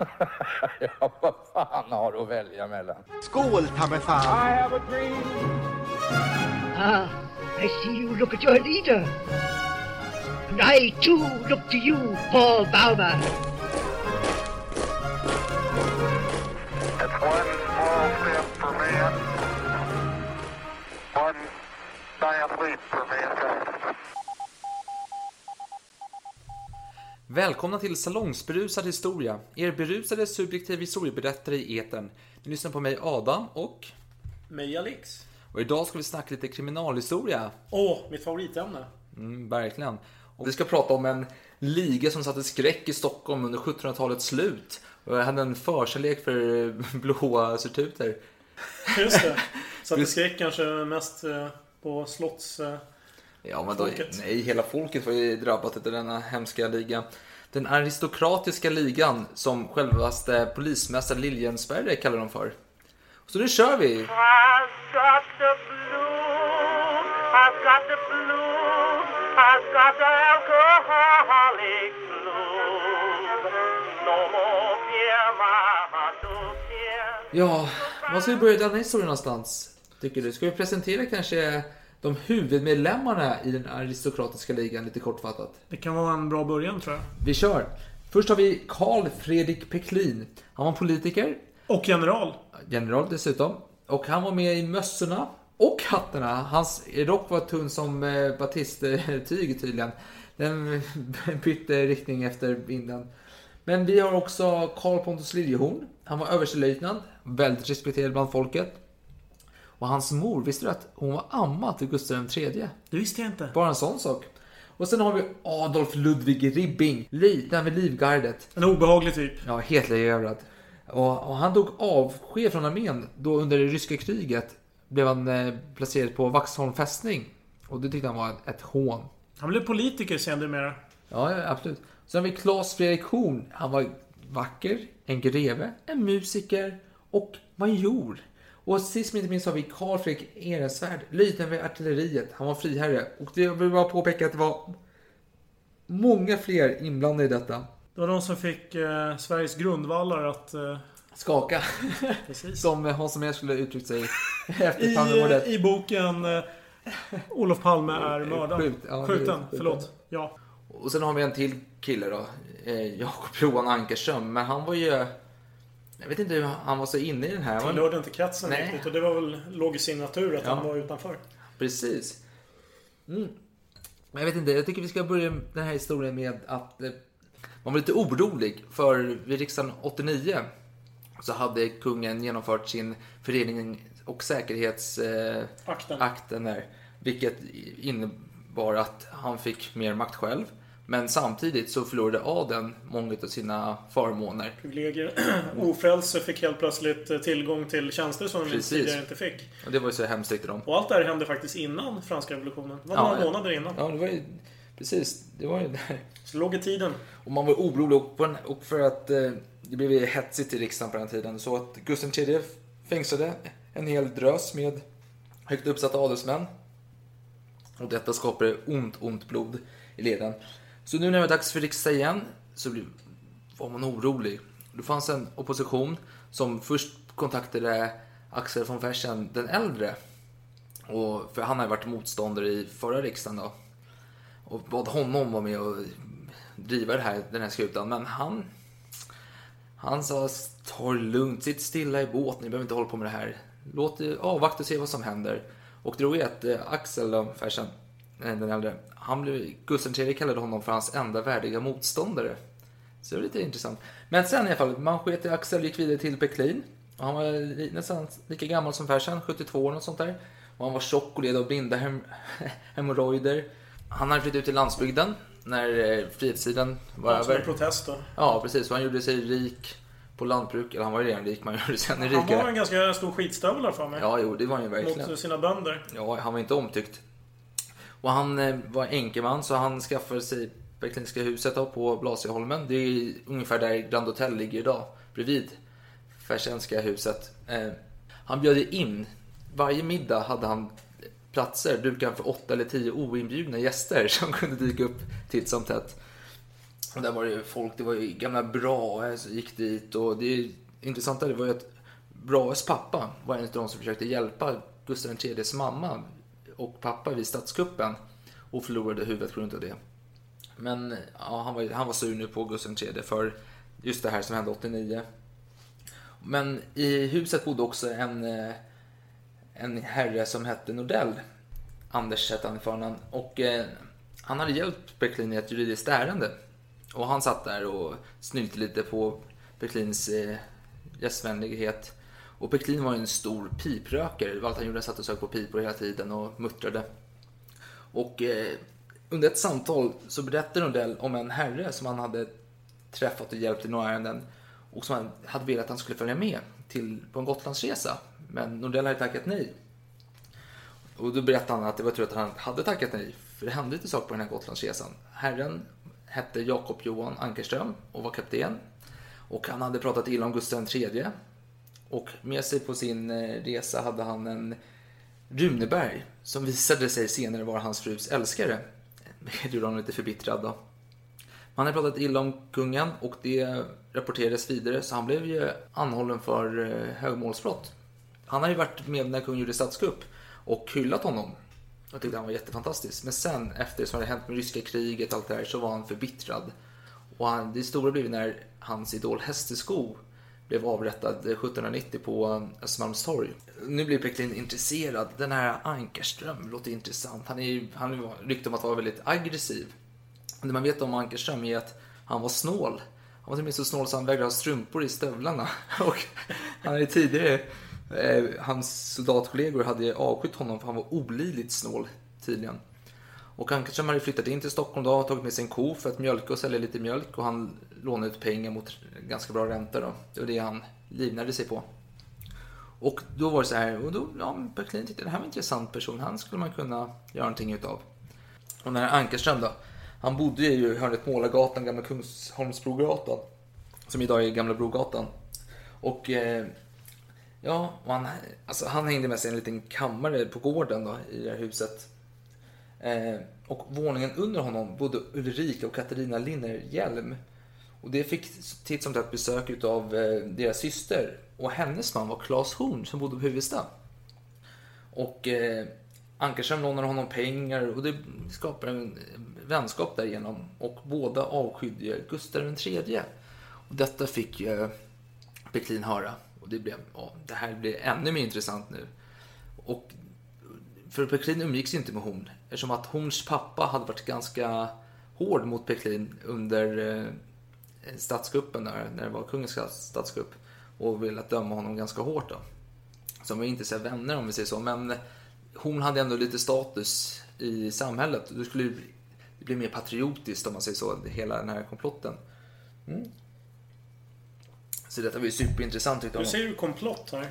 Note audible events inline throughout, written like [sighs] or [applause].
[laughs] Ja, vad fan har du att välja mellan? Skål, ta mig fan. I have a dream. Ah, I see you look at your leader. And I too look to you, Paul Bauma. Välkomna till Salongsberusad historia, er berusade subjektiv historieberättare i etern. Ni lyssnar på mig Adam och... Mig Alex. Och idag ska vi snacka lite kriminalhistoria. Åh, mitt favoritämne. Mm, verkligen. Och vi ska prata om en liga som satte skräck i Stockholm under 1700-talets slut. Och jag hade en förkärlek för [laughs] blåa surtuter. Just det. [laughs] Satte skräck kanske mest eh, på slotts... Ja, men då, nej, hela folket var ju drabbat av denna hemska liga. Den aristokratiska ligan som självaste polismästare Liljensberger kallar dem för. Så nu kör vi! Ja, var ska vi börja denna historia någonstans? Tycker du? Ska vi presentera kanske de huvudmedlemmarna i den aristokratiska ligan lite kortfattat? Det kan vara en bra början tror jag. Vi kör! Först har vi Karl Fredrik Peklin. Han var politiker, Och general. general dessutom. Och han var med i mössorna och hattarna. Hans rock var tunn som eh, batisttyg tydligen. Den [laughs] bytte riktning efter vinden. Men vi har också Karl Pontus Liljehorn. Han var överstelöjtnant, väldigt respekterad bland folket. Och hans mor, visste du att hon var amma till Gustav III? Det visste jag inte. Bara en sån sak. Och sen har vi Adolf Ludvig Ribbing, liten vid Livgardet. En obehaglig typ. Ja, helt leverad. Och, och han tog avsked från armén då under det ryska kriget blev han eh, placerad på Vaxholm fästning. Och det tyckte han var ett, ett hån. Han blev politiker sedermera. Ja, ja, absolut. Sen har vi Claes Fredrik Horn. Han var vacker, en greve, en musiker och major. Och sist men inte minst har vi Carl Fredrik Ehrensvärd, löjtnant vid artilleriet. Han var friherre. Och jag vill bara påpeka att det var många fler inblandade i detta. Det var de som fick eh, Sveriges grundvallar att... Eh, Skaka. [laughs] Som Hans Holmér skulle uttryckt sig efter Palmemordet. I, I boken eh, Olof Palme är mördad. Skjut, ja, Skjuten, förlåt. Ja. Och sen har vi en till kille då. Eh, Jakob Johan Ankarström. Men han var ju... Jag vet inte hur han var så inne i den här. Han Tillhörde inte kretsen Nej. riktigt. Och det var väl låg i sin natur att Ja. han var utanför. Precis. Mm. Men jag vet inte, jag tycker vi ska börja den här historien med att eh, man var lite orolig. För vid riksdagen 89 så hade kungen genomfört sin förening och säkerhetsakten eh, där. Vilket innebar att han fick mer makt själv. Men samtidigt så förlorade adeln många av sina förmåner. Privilegier. [clears throat] Ofrälse fick helt plötsligt eh, tillgång till tjänster som de tidigare inte fick. Och det var ju så hemskt tyckte de. Och allt det här hände faktiskt innan franska revolutionen. Det var Ja, några månader innan. Ja, det var ju... Precis, det var ju där. Så låg i tiden. Och man var orolig och för att eh, det blev hetsigt i riksdagen på den tiden. Så att Gustav III fängslade en hel drös med högt uppsatta adelsmän. Och detta skapade ont, ont blod i leden. Så nu när det var dags för riksdag igen så blev, var man orolig. Det fanns en opposition som först kontaktade Axel von Fersen den äldre. Och, för han har ju varit motståndare i förra riksdagen då. Och bad honom vara med och driva det här, den här skutan. Men han, han sa ta det lugnt, sitt stilla i båten, ni behöver inte hålla på med det här. Låt avvakta och se vad som händer. Och det roliga är att eh, Axel då, Fersen, eh, den äldre, han blev, Gustav III kallade honom för hans enda värdiga motståndare. Så det var lite intressant. Men sen i alla fall, man sket i Axel gick vidare till Peklin. Och han var nästan lika gammal som Fersen, 72 år och sånt där. Och han var tjock och led av blinda hem, [laughs] hemorrojder. Han hade flyttat ut till landsbygden när eh, frihetstiden var Ja, som över. protest då. Ja, precis. Och han gjorde sig rik på lantbruk. Eller han var ju redan rik, man gjorde sig ännu Han var rikare. en ganska stor skitstövel för mig. Ja, jo, det var han ju verkligen. Mot sina bönder. Ja, han var inte omtyckt. Och han eh, var enkeman så han skaffade sig Bergklinska huset på Blasieholmen. Det är ungefär där Grand Hotel ligger idag. Bredvid Fersenska huset. Eh, han bjöd in. Varje middag hade han platser dukade för åtta eller tio oinbjudna gäster [laughs] som kunde dyka upp titt som tätt. Och där var det folk, det var ju gamla Brahe som gick dit och det intressanta det var ju att Brahes pappa var en av de som försökte hjälpa Gustav IIIs mamma och pappa vid statskuppen och förlorade huvudet på grund av det. Men ja, han, var, han var sur nu på Gustav III för just det här som hände 89. Men i huset bodde också en, eh, en herre som hette Nordell. Anders hette han i förnamn. Och eh, han hade hjälpt Berklin i ett juridiskt ärende. Och han satt där och snylte lite på Berklins eh, gästvänlighet. Och Peklin var ju en stor piprökare. Det var allt han gjorde. Han satt och sög på pipor hela tiden och muttrade. Och eh, under ett samtal så berättade Nordell om en herre som han hade träffat och hjälpt i några ärenden och som han hade velat att han skulle följa med till, på en Gotlandsresa. Men Nordell hade tackat nej. Och då berättade han att det var tur att han hade tackat nej, för det hände lite saker på den här Gotlandsresan. Herren hette Jakob Johan Ankerström och var kapten. Och han hade pratat illa om Gustav III. Och med sig på sin eh, resa hade han en Runeberg som visade sig senare vara hans frus älskare. Det gjorde honom lite förbittrad då. Han hade pratat illa om kungen och det rapporterades vidare så han blev ju anhållen för eh, högmålsbrott. Han hade ju varit med när kungen gjorde statskupp och hyllat honom. Jag tyckte han var jättefantastisk. Men sen efter som hade hänt med ryska kriget och allt det här så var han förbittrad. Och han, det stora blev när hans idol Hästesko blev avrättad 1790 på eh, Östermalmstorg. Nu blir Peklin intresserad. Den här Ankerström låter intressant. Han är han rykte om att vara väldigt aggressiv. Det man vet om Ankerström är att han var snål. Han var till och med så snål så han vägrade ha strumpor i stövlarna. [laughs] Och han hade tidigare, eh, hans soldatkollegor hade avskytt honom för han var olidligt snål tydligen. Och Ankerström hade flyttat in till Stockholm då och tagit med sig en ko för att mjölka och sälja lite mjölk och han lånade ut pengar mot ganska bra ränta då. Det var det han livnärde sig på. Och då var det så här, och då, ja, Berklin tyckte det här var en intressant person, han skulle man kunna göra någonting utav. Och den här Ankerström då, han bodde ju i hörnet Målargatan, Gamla Kungsholmsbrogatan. Som idag är Gamla Brogatan. Och eh, ja, och han, alltså, han hängde med sig i en liten kammare på gården då, i det här huset. Eh, och våningen under honom bodde Ulrika och Katarina Linnerhjelm. Och det fick titt som tätt besök utav eh, deras syster. Och hennes man var Claes Horn som bodde på Huvudsta. Och eh, Ankerström lånade honom pengar och det skapade en eh, vänskap därigenom. Och båda avskydde Gustav III. Och detta fick ju Peklin höra. Och det blev, ja, det här blir ännu mer intressant nu. Och för Peklin umgicks ju inte med Horn. Eftersom att Horns pappa hade varit ganska hård mot Peklin under eh, statskuppen, där, när det var kungens statskupp. Och velat döma honom ganska hårt då. Så de var inte så vänner om vi säger så. Men hon hade ändå lite status i samhället. Det skulle bli, bli mer patriotiskt om man säger så, hela den här komplotten. Mm. Så detta var ju superintressant tyckte Du jag. säger ju komplott här.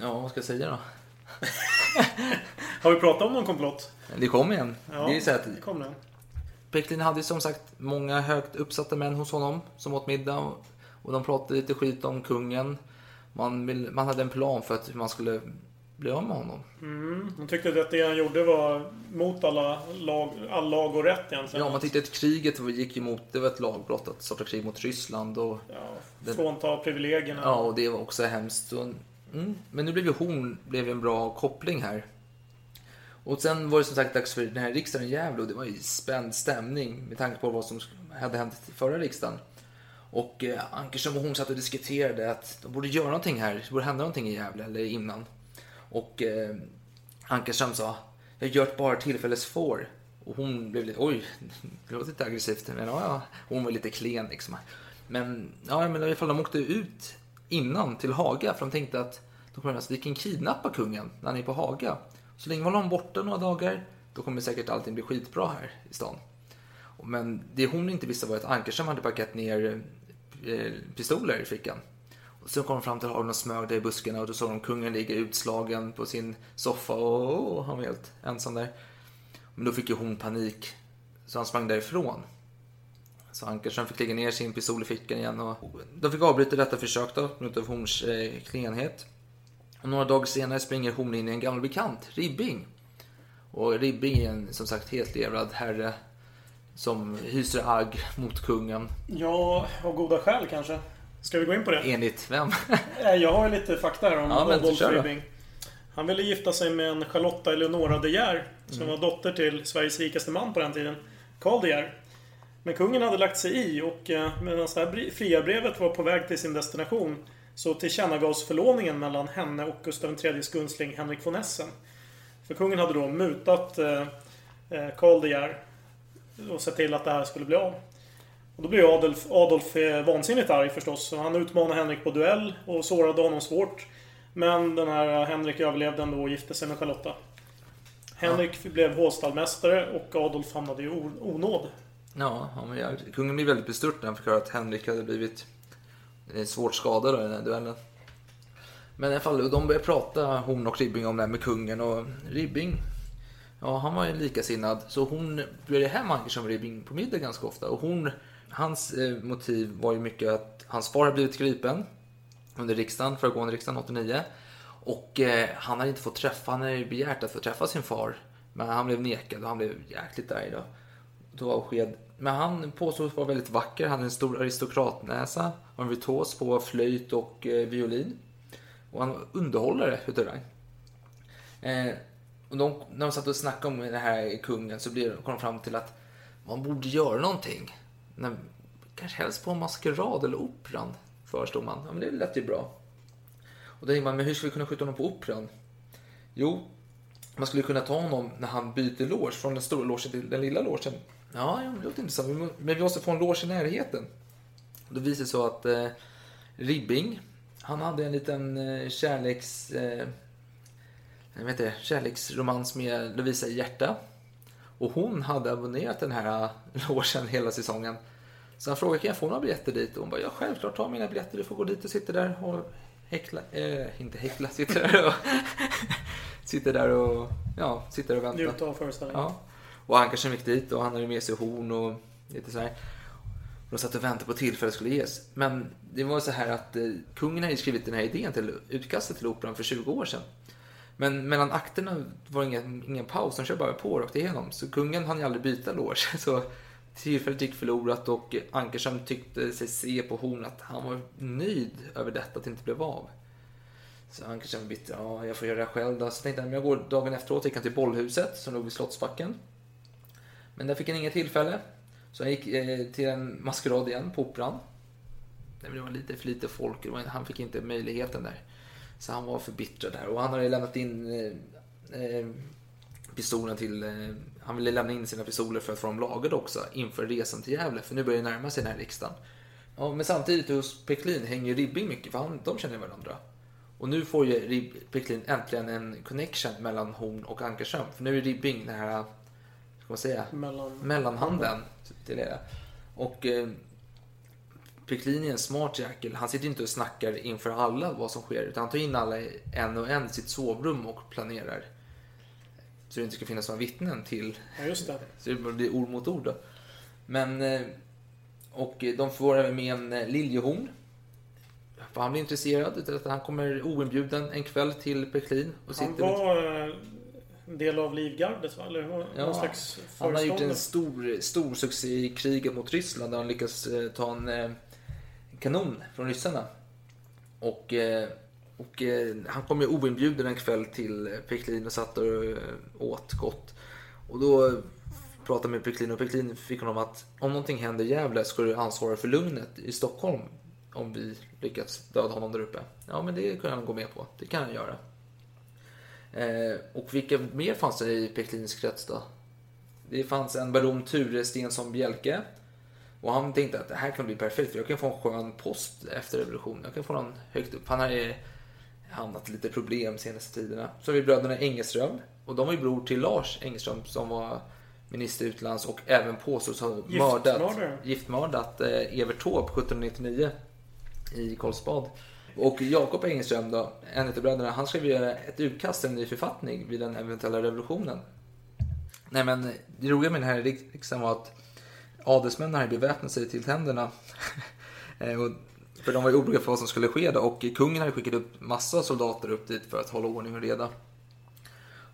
Ja, vad ska jag säga då? [laughs] Har vi pratat om någon komplott? Det kom igen. Ja, det är så att det kom den. Peklin hade som sagt många högt uppsatta män hos honom som åt middag och, och de pratade lite skit om kungen. Man, vill, man hade en plan för att hur man skulle bli av med honom. Mm. De tyckte att det han gjorde var mot alla lag, all lag och rätt egentligen. Ja, man tyckte att kriget gick emot, det var ett lagbrott att starta krig mot Ryssland och... Ja, frånta privilegierna. Ja, och det var också hemskt. Och, mm, men nu blev ju hon blev en bra koppling här. Och sen var det som sagt dags för den här riksdagen i Gävle och det var ju spänd stämning med tanke på vad som hade hänt i förra riksdagen. Och eh, och hon satt och diskuterade att de borde göra någonting här, det borde hända någonting i Gävle eller innan. Och eh, Ankersson sa, jag gör bara tillfälles får. Och hon blev lite, oj, det låter lite aggressivt. Men ja, ja, hon var lite klen liksom. Men ja, men i alla fall de åkte ut innan till Haga för de tänkte att de kommer att vi kan kidnappa kungen när han är på Haga. Så länge var honom borta några dagar, då kommer säkert allting bli skitbra här i stan. Men det hon inte visste var att Ankerström hade packat ner eh, pistoler i fickan. Och så kom de fram till hagen och smög där i buskarna och då såg de kungen ligga utslagen på sin soffa och, han var helt ensam där. Men då fick ju hon panik så han sprang därifrån. Så Ankerström fick lägga ner sin pistol i fickan igen och de fick avbryta detta försök då på grund av Horns eh, klenhet. Och några dagar senare springer Horn in i en gammal bekant, Ribbing. Och Ribbing är en som sagt helt levrad herre som hyser agg mot kungen. Ja, av goda skäl kanske. Ska vi gå in på det? Enligt vem? [laughs] Jag har lite fakta här om Ja, Adolf. Ribbing. Han ville gifta sig med en Charlotta Eleonora De Geer, som Mm. var dotter till Sveriges rikaste man på den tiden, Karl De Geer. Men kungen hade lagt sig i och eh, medan det här friabrevet var på väg till sin destination så tillkännagavs förlovningen mellan henne och Gustav IIIs gunstling Henrik von Essen. För kungen hade då mutat eh, eh, Karl De Geer och sett till att det här skulle bli av. Och då blev Adolf, Adolf eh, vansinnigt arg förstås. Han utmanade Henrik på duell och sårade honom svårt. Men den här Henrik överlevde ändå och gifte sig med Charlotta. Henrik blev hovstallmästare och Adolf hamnade i onåd. Ja, ja, kungen blev väldigt bestört när han fick höra att Henrik hade blivit eh, svårt skadad i den här duellen. Men i alla fall, de började prata, hon och Ribbing, om det här med kungen och Ribbing, ja han var ju likasinnad. Så hon bjöd hem Ankerström Ribbing på middag ganska ofta. Och hon, hans eh, motiv var ju mycket att hans far hade blivit gripen under riksdagen, föregående riksdagen 89. Och eh, han hade inte fått träffa, han hade ju begärt att få träffa sin far. Men han blev nekad och han blev jäkligt arg då. Då avsked. Men han påstås vara väldigt vacker, han hade en stor aristokratnäsa, en virtuos på flöjt och eh, violin. Och han var underhållare utav rang. Eh, och de, när de satt och snackade om det här kungen så blev, kom de fram till att man borde göra någonting. När, kanske helst på en maskerad eller operan, förestod man. Ja, men det lät ju bra. Och då tänkte man, men hur ska vi kunna skjuta honom på operan? Jo, man skulle kunna ta honom när han byter loge från den stora logen till den lilla logen. Ja, ja, det låter intressant. Men vi måste få en loge i närheten. Då visade det sig så att eh, Ribbing, han hade en liten eh, kärleks... Eh, jag vet inte, kärleksromans med Lovisa Hjärta. Och hon hade abonnerat den här eh, [laughs] logen hela säsongen. Så han frågade, kan jag få några biljetter dit? Och hon bara, ja självklart, ta mina biljetter. Du får gå dit och sitta där och häckla. Eh, inte häckla, sitta där och... [laughs] sitter där och... Ja, sitter och väntar. Njuta av föreställningen. Ja. Och Ankersen gick dit och han hade med sig horn och lite så här. Och de satt och väntade på tillfället skulle ges. Men det var så här att eh, kungen hade skrivit den här idén till utkastet till operan för 20 år sedan. Men mellan akterna var det ingen, ingen paus, de körde bara på rakt igenom. Så kungen hann ju aldrig byta loge. [laughs] Så tillfället gick förlorat och Ankerström tyckte sig se på horn att han var nöjd över detta, att det inte blev av. Så Ankerström var bitter, ja jag får göra det själv då. Så tänkte han, men jag går dagen efteråt, gick han till bollhuset som låg vid Slottsbacken. Men där fick han inget tillfälle. Så han gick eh, till en maskerad igen på Operan. Det var lite för lite folk, och han fick inte möjligheten där. Så han var förbittrad där. Och han hade lämnat in eh, eh, pistolen till... Eh, han ville lämna in sina pistoler för att få dem lagade också inför resan till Gävle. För nu börjar det närma sig den här riksdagen. Ja, men samtidigt hos Peklin hänger Ribbing mycket, för han, de känner varandra. Och nu får ju Rib- Peklin äntligen en connection mellan Horn och Ankerström. För nu är Ribbing den här, ska man säga, Mellan... mellanhanden till det. Och eh, Peklin är en smart jäkel. Han sitter inte och snackar inför alla vad som sker. Utan han tar in alla en och en i sitt sovrum och planerar. Så det inte ska finnas några vittnen till. Ja, just det. Så det blir ord mot ord då. Men... eh, Och de får även med en eh, Liljehorn. För han blir intresserad utav att han kommer oinbjuden en kväll till Peklin. Och Han sitter var eh, en del av Livgardet va? Eller någon Ja, slags han har gjort en stor, stor succé i kriget mot Ryssland där han lyckas eh, ta en eh, kanon från ryssarna. Och, eh, och han kom ju oinbjuden en kväll till Peklin och satt och åt gott. Och då pratade med Peklin och Peklin fick honom att om någonting händer i Gävle ska du ansvara för lugnet i Stockholm om vi lyckats döda honom där uppe. Ja, men det kunde han gå med på. Det kan han göra. Eh, och vilka mer fanns det i Peklins krets då? Det fanns en baron Ture Stensson Bjelke. Och han tänkte att det här kan bli perfekt för jag kan få en skön post efter revolutionen. Jag kan få någon högt upp. Han har ju hamnat i lite problem senaste tiderna. Så har vi bröderna Engelström. Och de var ju bror till Lars Engelström som var minister utlands och även påstås ha mördat, giftmördat eh, Evert Taube 1799 i Karlsbad. Och Jakob Engström då, en av bröderna, han skrev göra ett utkast till en ny författning vid den eventuella revolutionen. Nej men det roliga med den här riksdagen var att adelsmännen hade beväpnat sig till tänderna. [laughs] Eh, för de var ju oroliga för vad som skulle ske då och kungen hade skickat upp massa soldater upp dit för att hålla ordning och reda.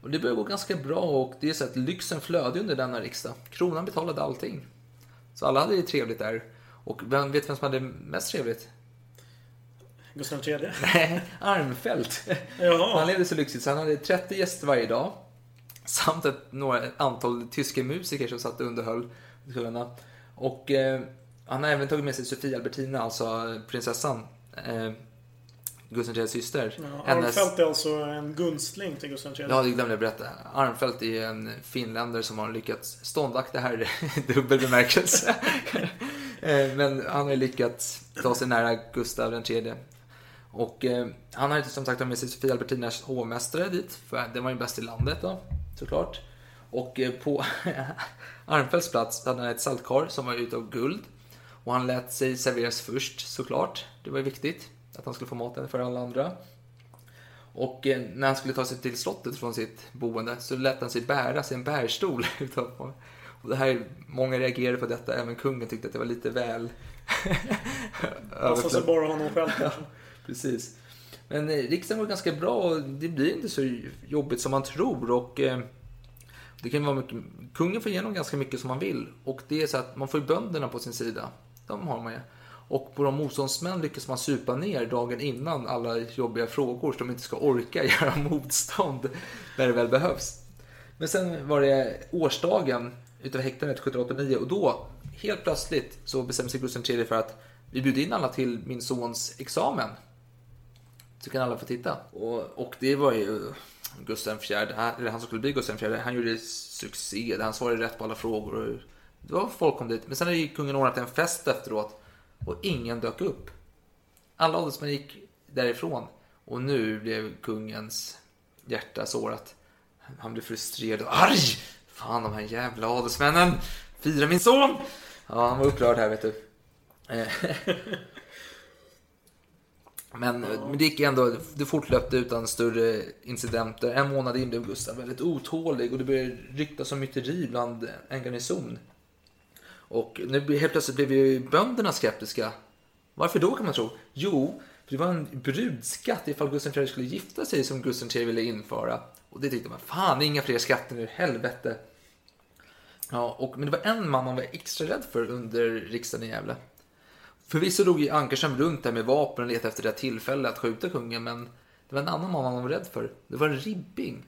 Och det började gå ganska bra och det är så att lyxen flödade under denna riksdag. Kronan betalade allting. Så alla hade det trevligt där. Och vem vet vem som hade mest trevligt? Gustav III. [laughs] Nej, Armfelt. Jaha. Han levde så lyxigt så han hade 30 gäster varje dag. Samt ett några, ett antal tyska musiker som satt och underhöll kungarna. Och eh, han har även tagit med sig Sofia Albertina, alltså prinsessan. Eh, Gustav IIIs syster. Ja, Armfelt är alltså en gunstling till Gustav III. Ja, det glömde jag berätta. Armfelt är en finländare som har lyckats ståndakta här [laughs] i dubbel bemärkelse. [laughs] Eh, Men han har ju lyckats ta sig nära Gustav III. Och eh, han har ju som sagt med sig Sofia Albertinas hovmästare dit, för den var ju bäst i landet då, såklart. Och eh, på [laughs] Armfelts plats hade han ett saltkar som var utav guld. Och han lät sig serveras först, såklart. Det var ju viktigt att han skulle få maten för alla andra. Och eh, när han skulle ta sig till slottet från sitt boende så lät han sig bäras i en bärstol. [laughs] Och det här, många reagerade på detta, även kungen tyckte att det var lite väl [laughs] Passar sig bara honom själv kanske. Precis. Men eh, riksdagen var ganska bra och det blir inte så jobbigt som man tror. Och eh, det kan vara mycket, kungen får igenom ganska mycket som man vill. Och det är så att man får ju bönderna på sin sida. De har man ju. Och på de motståndsmän lyckas man supa ner dagen innan alla jobbiga frågor så de inte ska orka [laughs] göra motstånd när det väl behövs. Men sen var det årsdagen utav häktandet 1789 och då helt plötsligt så bestämde sig Gustav III för att vi bjuder in alla till min sons examen. Så kan alla få titta. Och, och det var ju Gustav IV, eller han som skulle bli Gustav IV, han gjorde succé. Han svarade rätt på alla frågor. Och det var folk kom dit. Men sen hade ju kungen ordnat en fest efteråt och ingen dök upp. Alla adelsmän gick därifrån och nu blev kungens hjärta sårat. Han blev frustrerad och arg. Fan, de här jävla adelsmännen. Fira min son! Ja, han var upprörd här, vet du. Eh, [laughs] Men, men det gick ändå, det fortlöpte utan större incidenter. En månad in blev Gustav väldigt otålig och det började ryktas om myteri bland en garnison. Och nu helt plötsligt blev ju bönderna skeptiska. Varför då kan man tro? Jo, för det var en brudskatt ifall Gustav III skulle gifta sig som Gustav III ville införa. Och det tyckte man, fan inga fler skatter nu, helvete. Ja, och, men det var en man man var extra rädd för under riksdagen i Gävle. Förvisso drog ju Ankarström runt där med vapen och letade efter det tillfälle att skjuta kungen, men det var en annan man man var rädd för. Det var Ribbing.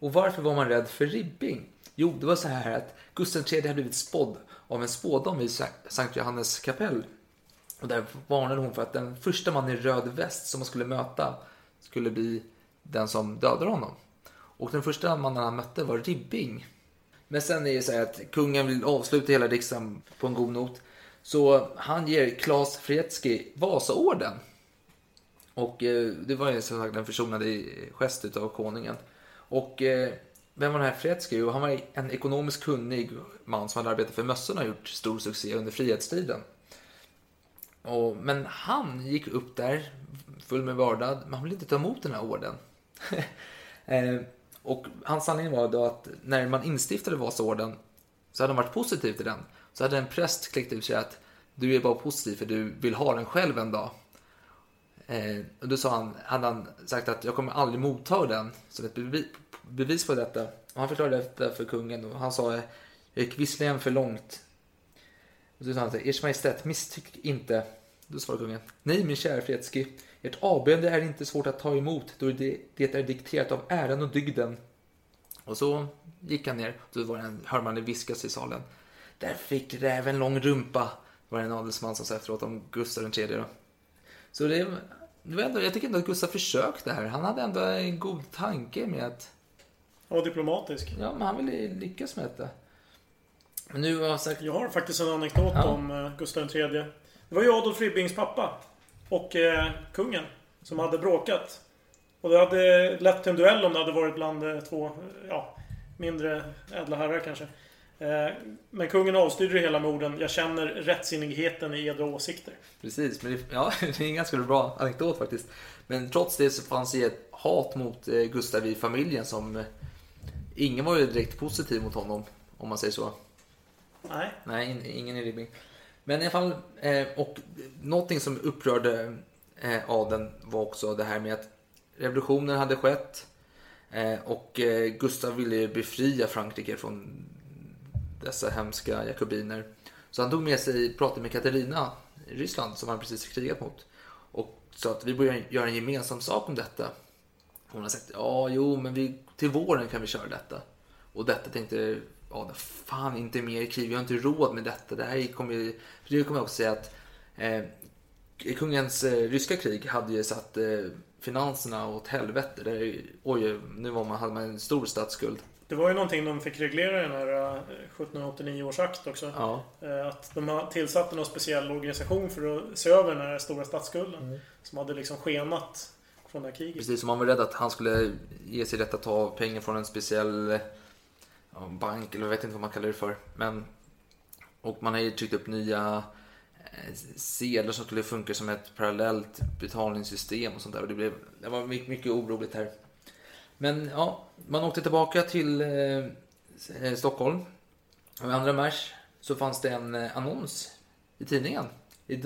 Och varför var man rädd för Ribbing? Jo, det var så här att Gustav III hade blivit spådd av en spådam i Sankt Johannes kapell. Och där varnade hon för att den första man i röd väst som man skulle möta skulle bli den som dödade honom. Och den första mannen han mötte var Ribbing. Men sen är det så här att kungen vill avsluta hela riksdagen på en god not. Så han ger Klas Fredski Vasaorden. Och eh, det var ju som sagt en försonande gest utav konungen. Och eh, vem var den här Fredski? Jo, han var en ekonomiskt kunnig man som hade arbetat för mössorna och gjort stor succé under frihetstiden. Och, men han gick upp där full med vördnad, men han ville inte ta emot den här orden. [laughs] eh, och hans sanning var då att när man instiftade Vasaorden så hade han varit positiv till den. Så hade en präst klickat ut sig att du är bara positiv för du vill ha den själv en dag. Eh, och då sa han, hade han sagt att jag kommer aldrig motta den som ett bevis, på detta. Och han förklarade detta för kungen och han sa, jag gick visserligen för långt. Och så sa han, Ers Majestät, misstyck inte. Då svarade kungen, nej min kära Fredski, ert avböjande är inte svårt att ta emot då det, det är dikterat av äran och dygden. Och så gick han ner och då var det en, hörde man det viskas i salen. Där fick räven lång rumpa, var det en adelsman som sa efteråt om Gustav III. Då. Så det, det var ändå, jag tycker ändå att Gustav försökte här. Han hade ändå en god tanke med att Och diplomatisk. Ja, men han ville lyckas med detta. Men nu har jag sagt... Jag har faktiskt en anekdot Ja. om eh, Gustav III. Det var ju Adolf Ribbings pappa. Och eh, kungen. Som hade bråkat. Och det hade lett till en duell om det hade varit bland eh, två, ja, mindre ädla herrar kanske. Eh, Men kungen avstyrde det hela med orden Jag känner rättsinnigheten i edra åsikter. Precis, men det, ja, [laughs] det är en ganska bra anekdot faktiskt. Men trots det så fanns det ett hat mot eh, Gustav i familjen som... Eh, ingen var ju direkt positiv mot honom, om man säger så. Nej. Nej, in- ingen i Ribbing. Men i alla fall, och någonting som upprörde adeln var också det här med att revolutionen hade skett och Gustav ville befria Frankrike från dessa hemska jakobiner. Så han tog med sig, pratade med Katarina i Ryssland som han precis krigat mot och sa att vi borde göra en gemensam sak om detta. Hon har sagt ja, jo, men vi, till våren kan vi köra detta. Och detta tänkte ja, fan inte mer krig, vi har inte råd med detta. Det här kommer ju, för det kommer jag också säga att eh, kungens eh, ryska krig hade ju satt eh, finanserna åt helvete. Där, oj, nu var man, hade man en stor statsskuld. Det var ju någonting de fick reglera i den här eh, 1789 års akt också. Ja. Eh, Att de har tillsatt någon speciell organisation för att se över den här stora statsskulden. Mm. Som hade liksom skenat från det här kriget. Precis som man var rädd att han skulle ge sig rätt att ta pengar från en speciell eh, ja, bank, eller jag vet inte vad man kallar det för. Men, och man har ju tryckt upp nya eh, sedlar som skulle funka som ett parallellt betalningssystem och sånt där. Och det, blev, det var mycket, mycket oroligt här. Men ja, man åkte tillbaka till eh, eh Stockholm. Och 2 mars så fanns det en eh, annons i tidningen, i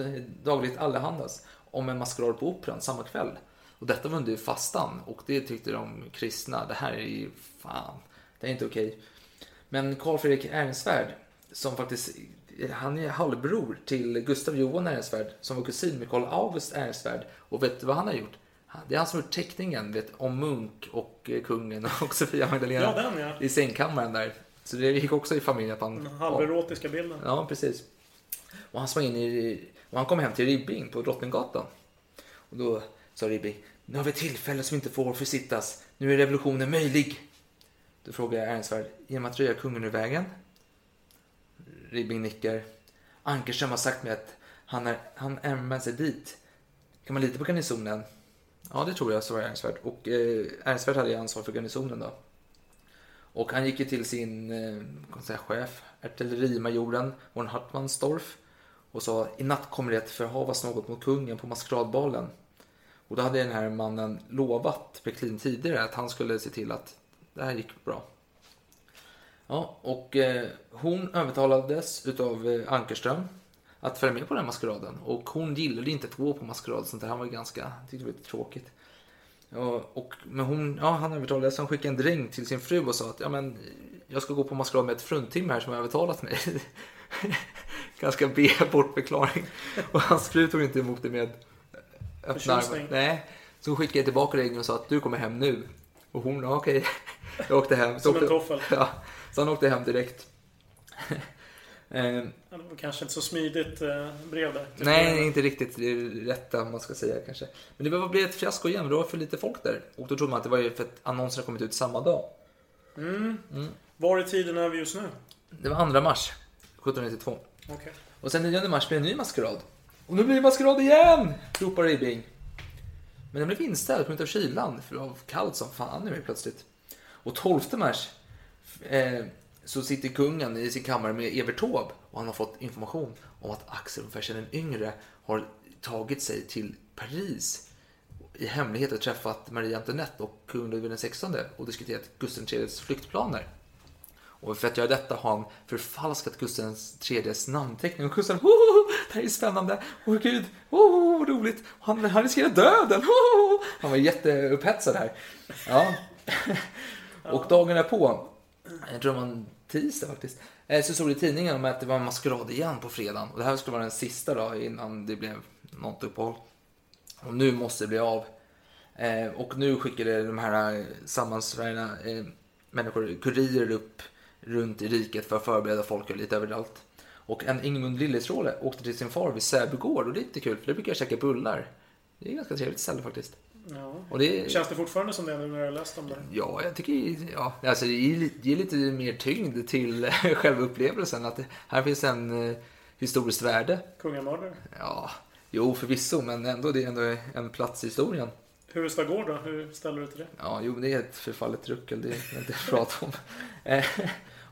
Dagligt Allehandas, om en maskerad på Operan samma kväll. Och detta var under fastan och det tyckte de kristna, det här är ju fan, det är inte okej. Men Karl Fredrik Ehrensvärd, som faktiskt, eh, han är halvbror till Gustav Johan Ehrensvärd, som var kusin med Karl August Ehrensvärd. Och vet du vad han har gjort? Det är han som gjort teckningen vet, om Munk och eh, kungen [laughs] och Sofia Magdalena Ja, den, ja. i sängkammaren där. Så det gick också i familjen att han... Den halverotiska bilden. Ja, precis. Och han in i... Och han kom hem till Ribbing på Drottninggatan. Och då sa Ribbing, nu har vi tillfälle som inte får försittas. Nu är revolutionen möjlig. Då frågar jag Ehrensvärd, genom att röja kungen ur vägen? Ribbing nickar. Ankerström har sagt mig att han, är, han ämnar sig dit. Kan man lita på garnisonen? Ja, det tror jag, svarade Ehrensvärd. Och eh, Ehrensvärd hade ju ansvar för garnisonen då. Och han gick ju till sin eh, säga, chef, artillerimajoren von Hartmannsdorf och sa i natt kommer det att förhavas något mot kungen på maskeradbalen. Och då hade den här mannen lovat Peklin tidigare att han skulle se till att det här gick bra. Ja, och eh, hon övertalades utav eh, Ankerström att följa med på den maskeraden. Och hon gillade inte att gå på maskerad, sånt där. Han var ganska, tyckte det var lite tråkigt. Ja, och, men hon, ja, han övertalade så han skickade en dräng till sin fru och sa att ja, men, jag ska gå på maskerad med ett fruntimmer här som har övertalat mig. [laughs] Ganska B bortförklaring. Och hans fru tog inte emot det med öppna armar. Nej, så hon skickade tillbaka dräng och sa att du kommer hem nu. Och hon, ja, okej. [laughs] Jag åkte hem. Så Som en åkte, toffel. Ja, så han åkte hem direkt. Eh, Ja, Det var kanske inte så smidigt eh, brev där. Nej, inte riktigt det rätta om man ska säga kanske. Men det blev ett fiasko igen, det var för lite folk där. Och då trodde man att det var ju för att annonserna kommit ut samma dag. Mm. Var i tiden är vi just nu? Det var 2 mars 1792. Okej. Och sen 9 mars blev det en ny maskerad. Och nu blir det maskerad igen! Ropar Ribbing. Men den blev inställd på grund av kylan, för det var kallt som fan nu plötsligt. Och 12 mars eh, så sitter kungen i sin kammare med Evert Taube och han har fått information om att Axel Fersen den yngre har tagit sig till Paris i hemlighet och träffat Marie Antoinette och kung Ludvig XVI och diskuterat Gustav IIIs flyktplaner. Och för att göra detta har han förfalskat Gustav IIIs namnteckning. Och Gustav, oh, det här är spännande. Åh gud, oh, vad roligt. Han, han riskerar döden. Oh. Han var jätteupphetsad här. Ja. [laughs] Och dagen på, jag tror man tisdag faktiskt, eh, så stod det i tidningen om att det var en maskerad igen på fredagen. Och det här skulle vara den sista då innan det blev något uppehåll. Och nu måste det bli av. Eh, och nu skickade de här eh, sammansvärjda människor, kurirer upp runt i riket för att förbereda folk lite överallt. Och en Ingemund Lilletråle åkte till sin far vid Säby gård och det är lite kul för det brukar jag käka bullar. Det är ganska trevligt ställe faktiskt. Ja. Det- Känns det fortfarande som det nu när jag har läst om det? Ja, jag tycker ja, alltså det ger lite mer tyngd till [laughs] själva upplevelsen. Att det, här finns en eh, historiskt värde. Kungamördare? Ja, jo förvisso, men ändå det är ändå en plats i historien. Huvudsta gård då? Hur ställer du till det? Ja, jo, det är ett förfallet ruckel, det är inte att prata om. [laughs] Eh,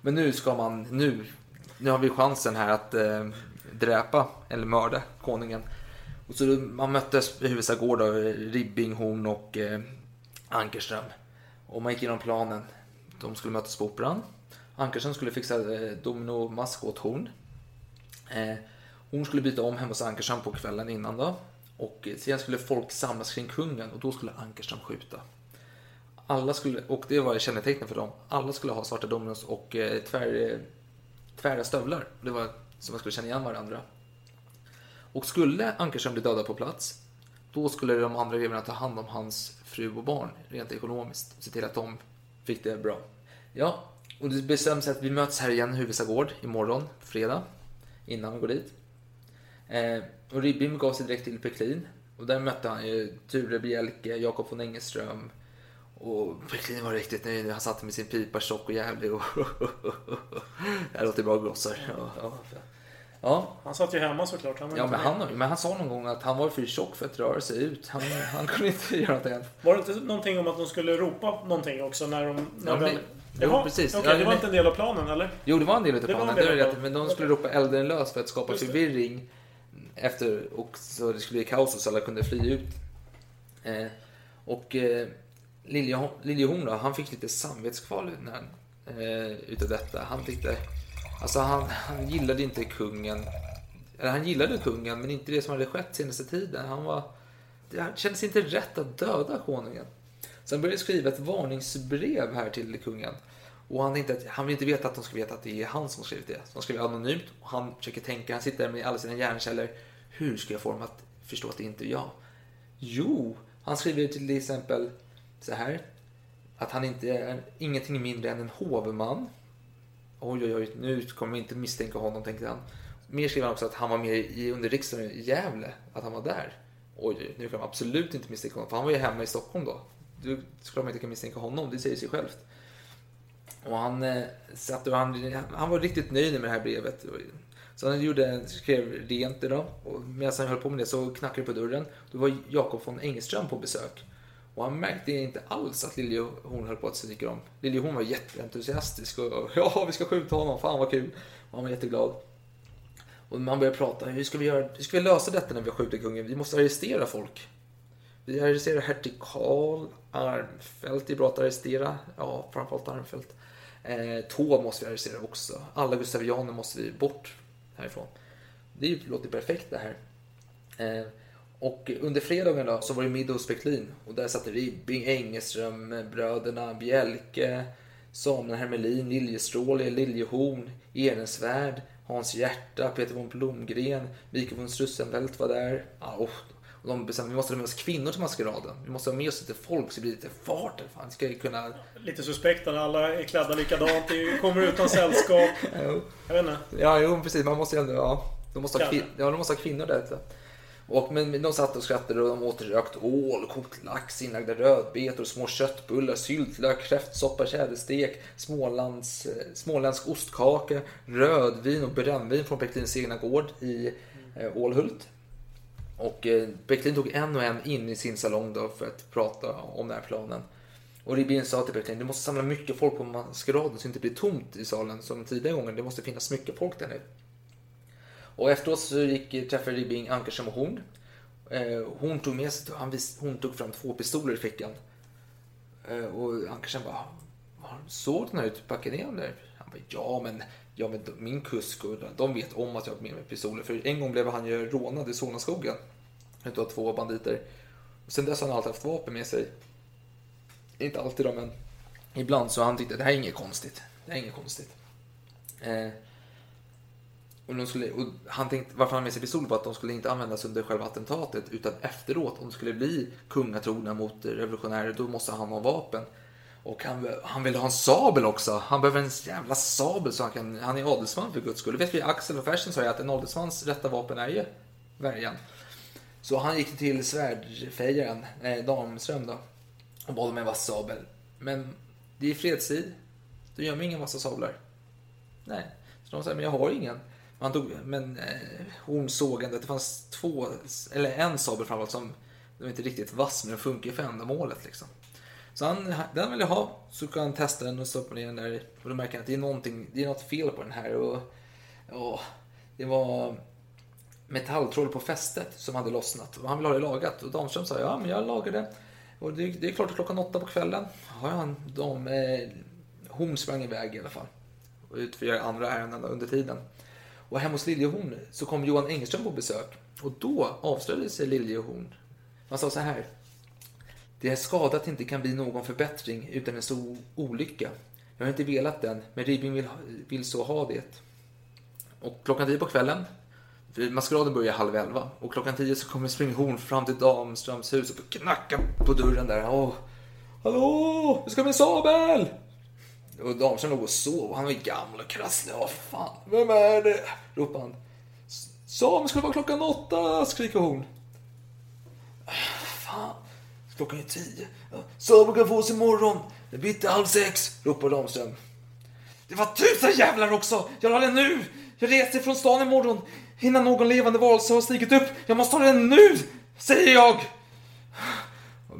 Men nu ska man, nu, nu har vi chansen här att eh, dräpa eller mörda konungen. Och så man möttes i Huvudsta gård av Ribbing, Horn och eh, Ankerström. Och man gick igenom planen. De skulle mötas på Operan. Ankerström skulle fixa eh, dominomask åt Horn. Eh, Horn skulle byta om hemma hos Ankerström på kvällen innan då. Och sen skulle folk samlas kring kungen och då skulle Ankerström skjuta. Alla skulle, och det var kännetecknet för dem, alla skulle ha svarta dominos och eh, tvär, eh, tvära stövlar. Det var så man skulle känna igen varandra. Och skulle Ankerström bli dödad på plats, då skulle de andra grevarna ta hand om hans fru och barn rent ekonomiskt. och Se till att de fick det bra. Ja, och det bestäms att vi möts här igen i Huvudsta gård imorgon, fredag, innan vi går dit. Eh, och Ribbing gav sig direkt till Peklin. Och där mötte han ju Ture Bjelke, Jakob von Engeström, Och Peklin var riktigt nöjd. Han satt med sin pipa tjock och jävlig. Och [laughs] det här låter bra gossar. Ja, ja. Ja. Han satt ju hemma såklart. Han Ja, men han, men han sa någon gång att han var för tjock för att röra sig ut. Han, han kunde inte [laughs] göra något annat. Var det inte någonting om att de skulle ropa någonting också när de... När Ja, jo, Jaha, precis. Okej, Ja, det var men- inte en del av planen, eller? Jo, det var en del av Det planen. del Det av planen. Men de skulle ropa elden lös för att skapa Just det. förvirring. Efter, och så det skulle bli kaos och så alla kunde fly ut. Eh, och eh, Lilje- Liljehorn då, han fick lite samvetskval eh, utav detta. Han tyckte, alltså han, han gillade inte kungen. Eller han gillade kungen, men inte det som hade skett senaste tiden. Han var, det kändes inte rätt att döda konungen. Så han började skriva ett varningsbrev här till kungen. Och han, tänkte att, han vill inte veta att de ska veta att det är han som har skrivit det. Så han skriver anonymt och han försöker tänka, han sitter där med alla sina hjärnceller. Hur ska jag få dem att förstå att det inte är jag? Jo, han skriver till exempel så här. Att han inte är ingenting mindre än en hovman. Oj, oj, oj, nu kommer vi inte misstänka honom, tänkte han. Mer skriver han också att han var med i, under riksdagen i Gävle, att han var där. Oj, oj, nu kan man absolut inte misstänka honom, för han var ju hemma i Stockholm då. Du skulle man inte kunna misstänka honom, det säger sig självt. Och han, eh, satt och han, han var riktigt nöjd med det här brevet. Så han gjorde, skrev rent det då. Och medan han höll på med det så knackade det på dörren. Då var Jakob von Engelström på besök. Och han märkte inte alls att Liljehorn höll på att skrika om. Liljehorn var jätteentusiastisk och [laughs] ja, vi ska skjuta honom, fan vad kul. Och han var jätteglad. Och man började prata, hur ska vi, göra, hur ska vi lösa detta när vi har skjutit kungen? Vi måste arrestera folk. Vi arresterar hertig Karl Armfelt. Det är bra att arrestera. Ja, framförallt Armfelt. Eh, Taube måste vi arrestera också. Alla gustavianer måste vi bort härifrån. Det ju- låter perfekt det här. Eh, och under fredagen då så var det middag hos Peklin. Och där satt Ribbing, Engelström, bröderna Bjelke, Samuel Hermelin, Liljestråle, Liljehorn, Ehrensvärd, Hans Hjärta, Peter von Blomgren, Mikael von Strussenfeldt var där. Ja, och, och de bestämde vi måste ha med oss kvinnor till maskeraden. Vi måste ha med oss lite folk så det blir lite fart. Fan, ska ju kunna... Lite suspekt när alla är klädda likadant. Det kommer utan sällskap. [laughs] Jag vet inte. Ja, jo, precis. Man måste ju ändå... Ja, de måste ha, kvin- ja, de måste ha kvinnor där. ute. Och, men de satt och skrattade och de åt rökt ål, kokt lax, inlagda rödbetor, små köttbullar, syltlök, kräftsoppa, tjäderstek, smålands, eh, småländsk ostkaka, rödvin och brännvin från Bäcklins egna gård i eh, Ålhult. Och eh, tog en och en in i sin salong då för att prata om den här planen. Och Ribin sa till Bäcklin, du måste samla mycket folk på maskeraden så det inte blir tomt i salen som tidigare gången. Det måste finnas mycket folk där nu. Och efteråt så gick, träffade Ribbing Ankerström och Horn. Eh, Horn tog med sig, han vis, hon tog fram två pistoler i fickan. Eh, och Ankersen bara, såg den här ut? Packade ner dem där? Han bara, ja men, ja men min kusk och de vet om att jag har med mig pistoler. För en gång blev han ju rånad i Solnaskogen. Utav två banditer. Och sen dess har han alltid haft vapen med sig. Inte alltid då, men ibland så han tyckte det här är inget konstigt. Det här är inget konstigt. Eh, och de skulle, och han tänkte, varför han hade med sig pistoler var att de skulle inte användas under själva attentatet utan efteråt. Om det skulle bli kungatrogna mot revolutionärer då måste han ha vapen. Och han, han vill ha en sabel också. Han behöver en jävla sabel så han kan... Han är adelsman för guds skull. Vet vi, Axel och Fersen sa ju att en adelsmans rätta vapen är ju värjan. Så han gick till svärdfejaren, eh, Damström då. Och bad om en vass sabel. Men det är fredstid. Då gör man inga vassa sablar. Nej. Så de sa, men jag har ingen. Man tog, men eh, hon såg ändå att det fanns två, eller en sabel framförallt som den var inte riktigt vass men den funkar för ändamålet liksom. Så han, den vill jag ha. Så kan han testa den och stoppa ner den där. Och då märker han att det är, någonting, det är något fel på den här. Och, och det var metalltråd på fästet som hade lossnat. Och han ville ha det lagat. Och Damström sa ja, men jag lagar det. Och det, det är klart klockan åtta på kvällen. Ja, han, de, eh, hon sprang iväg i alla fall. Och utför andra ärenden under tiden. Och hemma hos Liljehorn så kom Johan Engström på besök. Och då avslöjade sig Liljehorn. Han sa så här. Det är skadat att det inte kan bli någon förbättring utan en stor olycka. Jag har inte velat den, men Ribbing vill, vill så ha det. Och klockan tio på kvällen, för maskeraden börjar halv elva, och klockan tio så kommer Springhorn fram till Damströms hus och knackar på dörren där. Åh, Hallå, hur ska med sabel! Och Damström låg och sov och han var gammal och krasslig. Vad fan, vem är det? ropar han. Sam ska vara klockan åtta, skriker hon. Fan, klockan är tio. Samen kan få oss imorgon. Det blir inte halv sex, ropar Damström. Det var tusen jävlar också! Jag la den nu! Jag reser från stan imorgon innan någon levande varelse har stigit upp. Jag måste ha den nu, säger jag!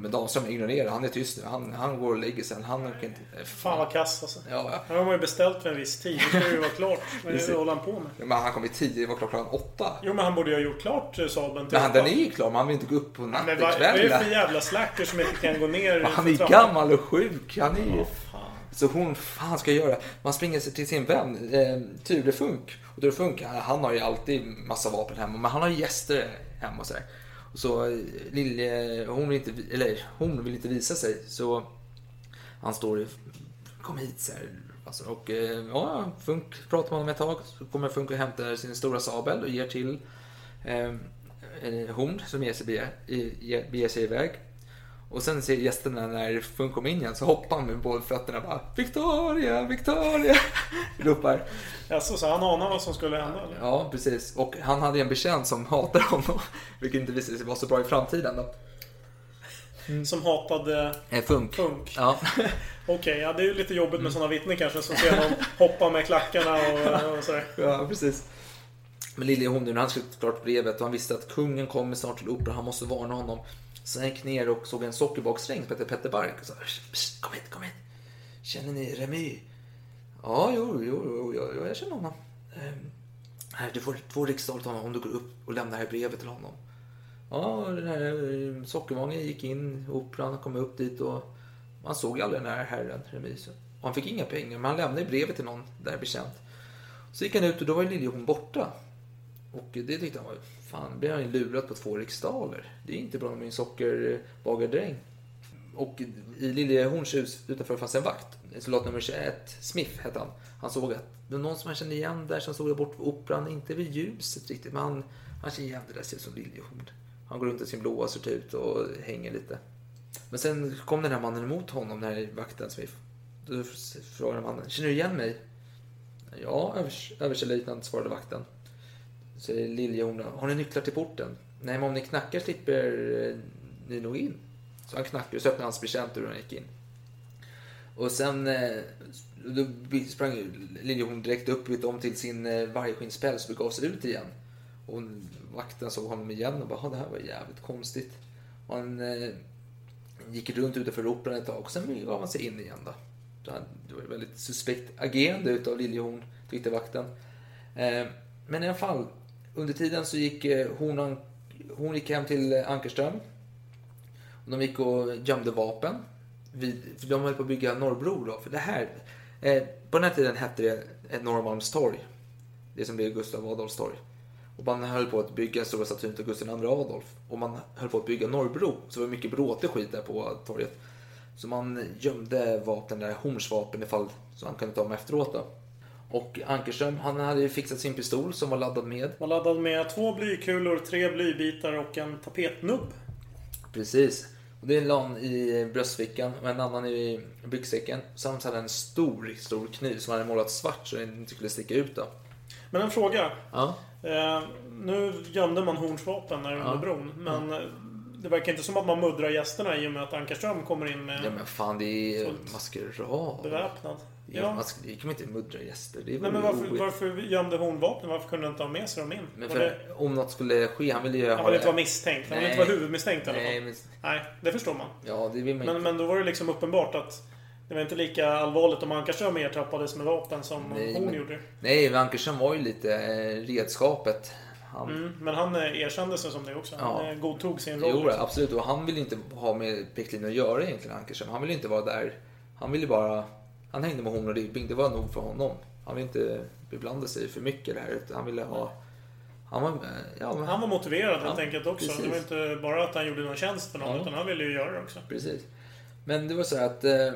Men Damström ignorerar, han är tyst nu. Han, han går och lägger sig. Han orkar inte... Fan vad kass alltså. Ja, ja. Här har man ju beställt för en viss tid. Det ska ju vara klart. [laughs] Vad håller han på med? Men han kom i tio, det var klockan åtta. Jo men han borde ju ha gjort klart eh, Saaben till Men han, den är ju klar, men han vill inte gå upp på Men vad, vad är det för jävla slacker som inte kan gå ner [laughs] Han är trappan? gammal och sjuk. Han är ju... Så hon, fan ska jag göra? Man springer sig till sin vän, eh, Ture Funk. Och Ture Funk, han har ju alltid massa vapen hemma, men han har gäster hemma och sådär. Så eh, Lilje, hon vill inte, eller hon vill inte visa sig, så han står i, kom hit så här. Alltså, och eh, ja, Funk pratar med honom ett tag, så kommer Funk och hämtar sin stora sabel och ger till eh, eh, hon som ger sig, beger, beger sig iväg. Och sen ser gästerna när Funk kommer in igen så hoppar han med båda fötterna bara Victoria, Victoria! [laughs] ropar. Alltså, så han anar vad som skulle hända eller? Ja, precis. Och han hade ju en betjänt som hatar honom. [laughs] Vilket inte visade sig vara så bra i framtiden då. Som hatade Eh, Funk. Funk. Ja. [laughs] Okej, ja det är ju lite jobbigt Mm. med sådana vittnen kanske som ser någon hoppa med klackarna och, och sådär. ja, precis. Men Lilje Hornlund, han skrev klart brevet och han visste att kungen kommer snart till operan, han måste varna honom. Så gick ner och såg en sockerbaksdräng som hette Petter Bark och sa "Psst, psst, kom hit, kom hit. Känner ni Remy? Ja, jo, jo, jo, jo, jag känner honom. Ehm, här, du får två riksdaler till honom om du går upp och lämnar det här brevet till honom. Ja, den här ehm, sockervagnen gick in i operan, kom upp dit och man såg aldrig den här herren Remy. Och han fick inga pengar, men han lämnade brevet till någon där bekänt. Så gick han ut och då var Liljehorn borta. Och det tyckte han var, fan, blir han ju lurad på två riksdaler. Det är inte bra med en sockerbagardräng. Och i Liljehorns hus utanför fanns en vakt. Soldat nummer 21, Smith hette han. Han såg att det var någon som han kände igen där som stod där bort på operan. Inte vid ljuset riktigt, men han, han kände igen det där ser ut som Liljehorn. Han går runt i sin blåa sort ut och hänger lite. Men sen kom den här mannen emot honom, den här vakten Smith. Då frågade mannen, känner du igen mig? Ja, övers- överstelöjtnant, svarade vakten. Säger Liljehorn, har ni nycklar till porten? Nej, men om ni knackar slipper eh, ni nog in. Så han knackade och så öppnade hans betjänt och han gick in. Och sen eh, då sprang ju Liljehorn direkt upp vet, om till sin eh, vargskinnspäls och begav sig ut igen. Och vakten såg honom igen och bara, det här var jävligt konstigt. Och han eh, gick runt utanför operan ett tag och sen gav han sig in igen då. Han- Det var ett väldigt suspekt agerande utav Liljehorn, tyckte vakten. Eh, men i alla fall, under tiden så gick eh, hon, hon gick hem till eh, Ankerström. Och de gick och gömde vapen. Vid, för de höll på att bygga Norrbro då. För det här, eh, på den här tiden hette det Norrmalmstorg. Det som blev Gustav Adolfs torg. Och man höll på att bygga en stora statyn till Gustav II Adolf. Och man höll på att bygga Norrbro. Så det var mycket bråte skit där på torget. Så man gömde vapen där, Hornsvapen ifall så han kunde ta dem efteråt då. Och Ankerström, han hade ju fixat sin pistol som var laddad med. Man laddade med två blykulor, tre blybitar och en tapetnubb. Precis. Och det la han i bröstfickan och en annan i byxsäcken. Samt hade en stor, stor kniv som han hade målat svart så den inte skulle sticka ut då. Men en fråga. Ja. Eh, nu gömde man hornsvapen under Ja. bron. Men eh, det verkar inte som att man muddrar gästerna i och med att Ankarström kommer in med Ja men fan det är Fullt. maskerad. beväpnad. Ja. Man ska- det kan man inte muddra gäster. Det Nej, men varför, varför gömde hon vapnen? Varför kunde hon inte ha med sig dem in? Men för, det, om något skulle ske, han ville ju han ha ville det- inte vara misstänkt. Han ville inte vara huvudmisstänkt i alla Nej, fall. men, Nej, det förstår man. ja, det vill man Men, inte. men då var det liksom uppenbart att det var inte lika allvarligt om Ankarström ertappades med vapen som Nej, hon men- gjorde. Nej, men Ankerström var ju lite eh, redskapet. Han, Mm, men han eh, erkände sig som det också. Han Ja. eh, godtog sin roll. Jo, absolut. Och han ville inte ha med Peklinjen att göra egentligen, Ankerström. Han ville inte vara där. Han ville bara... Han hängde med hon och Ribbing. Det var nog för honom. Han ville inte beblanda sig för mycket här. Utan han ville ha... Han var... Ja, men, Han var motiverad helt Ja, enkelt också. precis. Det var inte bara att han gjorde någon tjänst för någon, Ja. utan han ville ju göra det också. Precis. Men det var så att... Eh,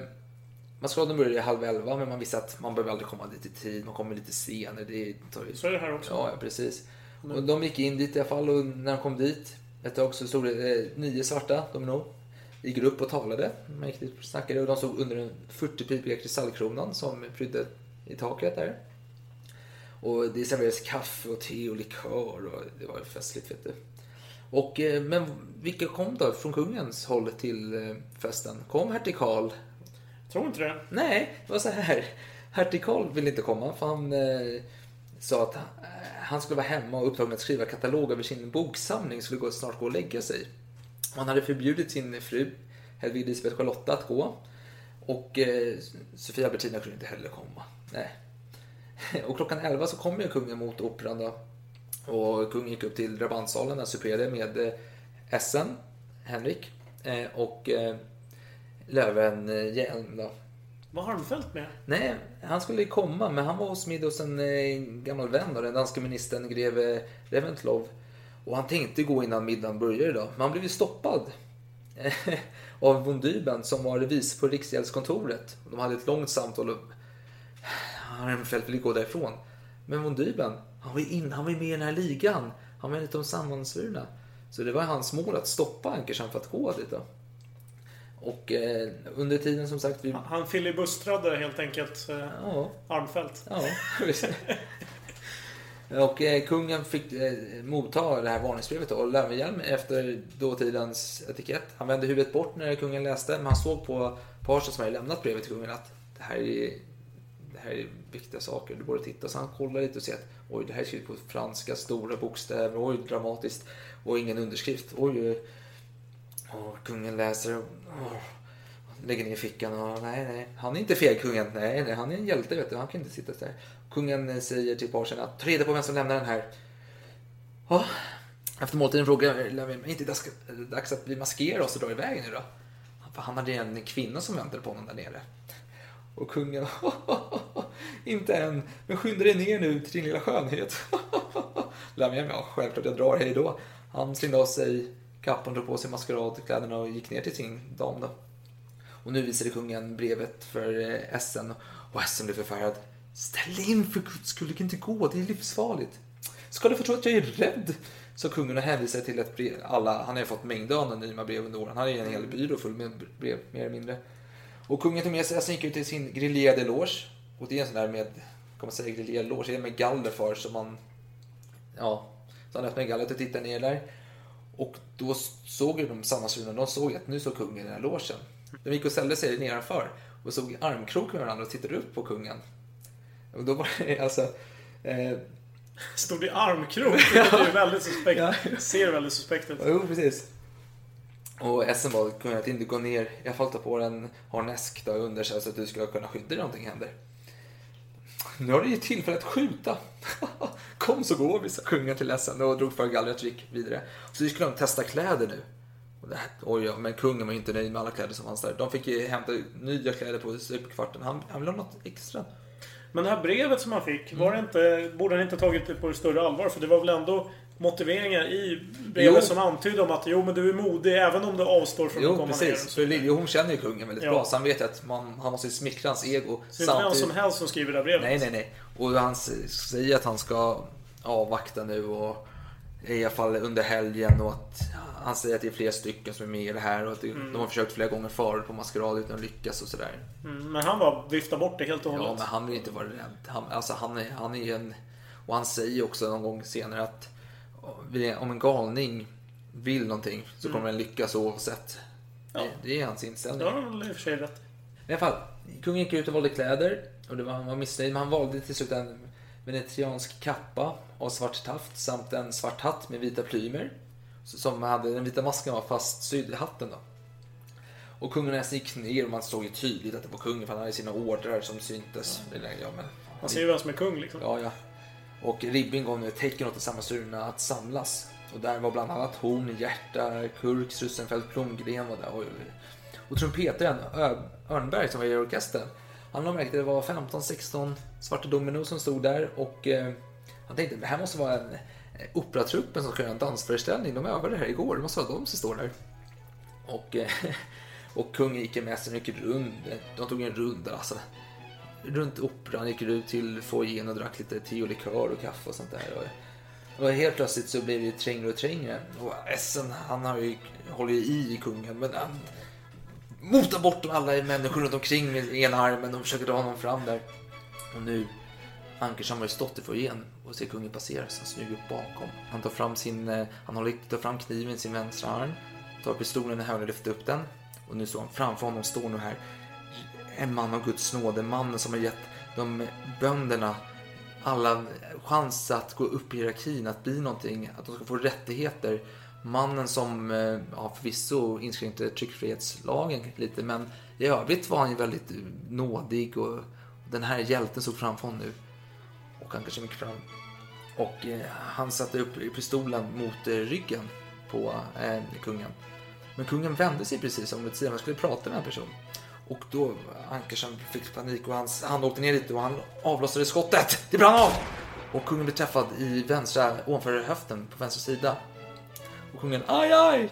Maskeraden började halv elva, men man visste att man behöver aldrig komma dit i tid. Man kommer lite senare. Det tar ju... Så är det här också. Ja, precis. Och de gick in dit i alla fall och när de kom dit ett tag så stod det eh, nio svarta domino i grupp och talade. Man gick dit och snackade och de stod under den 40-pipiga kristallkronan som prydde i taket där. Och det serverades kaffe och te och likör och det var festligt vet du. Och, eh, men vilka kom då från kungens håll till eh, festen? Kom hertig Karl Tror inte det. Nej, det var så här. Hertig Karl ville inte komma för han eh, sa att eh, han skulle vara hemma och upptagen med att skriva katalog över sin boksamling skulle gå, snart gå och lägga sig. Han hade förbjudit sin fru Hedvig Elisabeth Charlotta att gå. Och eh, Sofia Bettina kunde inte heller komma. Nej. [laughs] Och klockan 11 så kom ju kungen mot operan då. Och kungen gick upp till drabantsalen och superade med eh, Essen, Henrik, eh, och eh, Löwenhjelm då. Var Harmfelt med? Nej, han skulle komma, men han var hos middag hos en eh, gammal vän då, den danska ministern greve Reventlov. Och han tänkte gå innan middagen började då, men han blev stoppad. [laughs] av von Dyben som var revis på Riksgäldskontoret. De hade ett långt samtal och [sighs] Harmfeldt ville gå därifrån. Men von Dyben, han var ju in, han var med i den här ligan. Han var en av de sammansvurna. Så det var hans mål att stoppa Ankerström för att gå dit då. Och eh, under tiden som sagt, vi... Han filibustrade helt enkelt eh, Ja. Armfelt. Ja. [laughs] Och eh, kungen fick eh, motta det här varningsbrevet då, och Löwenhjelm efter dåtidens etikett. Han vände huvudet bort när kungen läste, men han såg på parsen som hade lämnat brevet till kungen att det här är, det här är viktiga saker, du borde titta. Så han kollar lite och ser att oj, det här är skrivet på franska, stora bokstäver, oj, dramatiskt, och ingen underskrift. Oj, oj. Och kungen läser och lägger ner i fickan och nej, nej, han är inte feg kungen. Nej, nej, han är en hjälte vet du, han kan inte sitta där. Kungen säger till parsen att ta reda på vem som lämnar den här. Ja, efter måltiden frågar Löfven, är inte dags, dags att vi maskerar oss och drar iväg nu då? För han hade en kvinna som väntade på honom där nere. Och kungen, [laughs] inte än, men skynda dig ner nu till din lilla skönhet. [laughs] Löfven, ja självklart jag drar, hej då. Han slängde av sig kappan, drog på sig maskeradkläderna och gick ner till sin dam då. Och nu visade kungen brevet för eh, Essen och Essen blev förfärad. Ställ in för guds skull, det kan inte gå, det är livsfarligt. Ska du få tro att jag är rädd? Så kungen och hänvisade till ett brev, alla, han har ju fått mängder av anonyma brev under åren. Han har ju en hel byrå full med brev, mer eller mindre. Och kungen tog med sig, Essen gick ut till sin grillerade loge. Och det är en sån där med, kan man säga grillerad loge, det är med galler för så man, ja, så han öppnade gallret och tittade ner där. Och då såg ju de sammansvurna, de såg att nu såg kungen i den här logen. De gick och ställde sig nedanför och såg armkrok med varandra och tittade upp på kungen. Och då var det alltså... Eh, Stod i armkrok. [laughs] Det är väldigt suspekt. Ja. Ser väldigt suspekt ut. jo, precis. Och SM var kungen att inte gå ner, i alla fall ta på en harnesk då under sig så att du ska kunna skydda dig om någonting händer. Nu har du ju tillfälle att skjuta. [laughs] Kom så går vi, sa kungen till SM och drog för gallret och gick vidare. Så skulle de testa kläder nu. Oj, ja, men kungen var ju inte nöjd med alla kläder som fanns där. De fick ju hämta nya kläder på superkvarten. Han, han ville ha något extra. Men det här brevet som han fick, var det inte, borde han inte tagit det på större allvar? För det var väl ändå motiveringar i brevet Jo. som antydde om att jo, men du är modig även om du avstår från att Jo, komma ner. precis. och så För vidare. Lilja, hon känner ju kungen väldigt Ja. bra, så han vet ju att man, han måste smickra hans ego. Så det är inte vem som helst som skriver det här brevet. Nej, nej, nej. Och han säger att han ska avvakta nu och i alla fall under helgen och att han säger att det är flera stycken som är med i det här och att Mm. de har försökt flera gånger förut på maskerad utan att lyckas och sådär. Mm, men han var vifta bort det helt och hållet. Ja, men han vill inte vara rädd. Han, alltså, han, är, han är en... Och han säger också någon gång senare att om en galning vill någonting så kommer den lyckas oavsett. Ja. Det, det är hans inställning. Det har han i och för sig rätt I alla fall, kungen gick ut och valde kläder. Och det var, han var missnöjd, men han valde till slut en venetiansk kappa av svart taft samt en svart hatt med vita plymer. Som hade, den vita masken var fastsydd i hatten då. Och kungen nästan gick ner och man såg ju tydligt att det var kungen för han hade sina ordrar som syntes. Eller, Ja, men, Man ser ju vem som är kung liksom. Ja, ja. Och Ribbing gav nu ett tecken åt de sammanstyrna att samlas. Och där var bland annat Horn, Hjärta, Kurks, Russenfeldt, Blomgren var där. Och, och trumpetaren Örnberg som var i orkestern. Han märke till att det var 15-16 svarta domino som stod där och eh, han tänkte det här måste vara en eh, operatruppen som ska göra en dansföreställning. De övade här igår, det måste vara de som står där. Och, eh, [laughs] och kungen gick med sig mycket rund. De tog en runda alltså runt operan gick ut till foajén och drack lite te och likör och kaffe och sånt där. Och, och helt plötsligt så blev det trängre och trängre. Och Essen, han har ju, håller ju i kungen, men han motar bort alla människor runt omkring med ena armen och försöker dra honom fram där. Och nu, Ankersson har ju stått i foajén och ser kungen passera så han smyger upp bakom. Han tar fram sin, eh, han håller, tar fram kniven i sin vänstra arm, tar pistolen i höger och lyfter upp den. Och nu står han framför honom, står nu här en man av Guds nåde, mannen som har gett de bönderna alla chans att gå upp i hierarkin, att bli någonting, att de ska få rättigheter. Mannen som, eh, ja förvisso inskränkte tryckfrihetslagen lite, men i övrigt var han ju väldigt nådig och den här hjälten såg framför honom nu. Och han kanske gick fram. Och eh, han satte upp pistolen mot eh, ryggen på eh, kungen. Men kungen vände sig precis om ett sidan, han skulle prata med en person. Och då Ankersen fick panik och hans hand åkte ner lite och han avlossade skottet. Det brann av! Och kungen blev träffad i vänstra, ovanför höften på vänster sida. Och kungen, aj aj!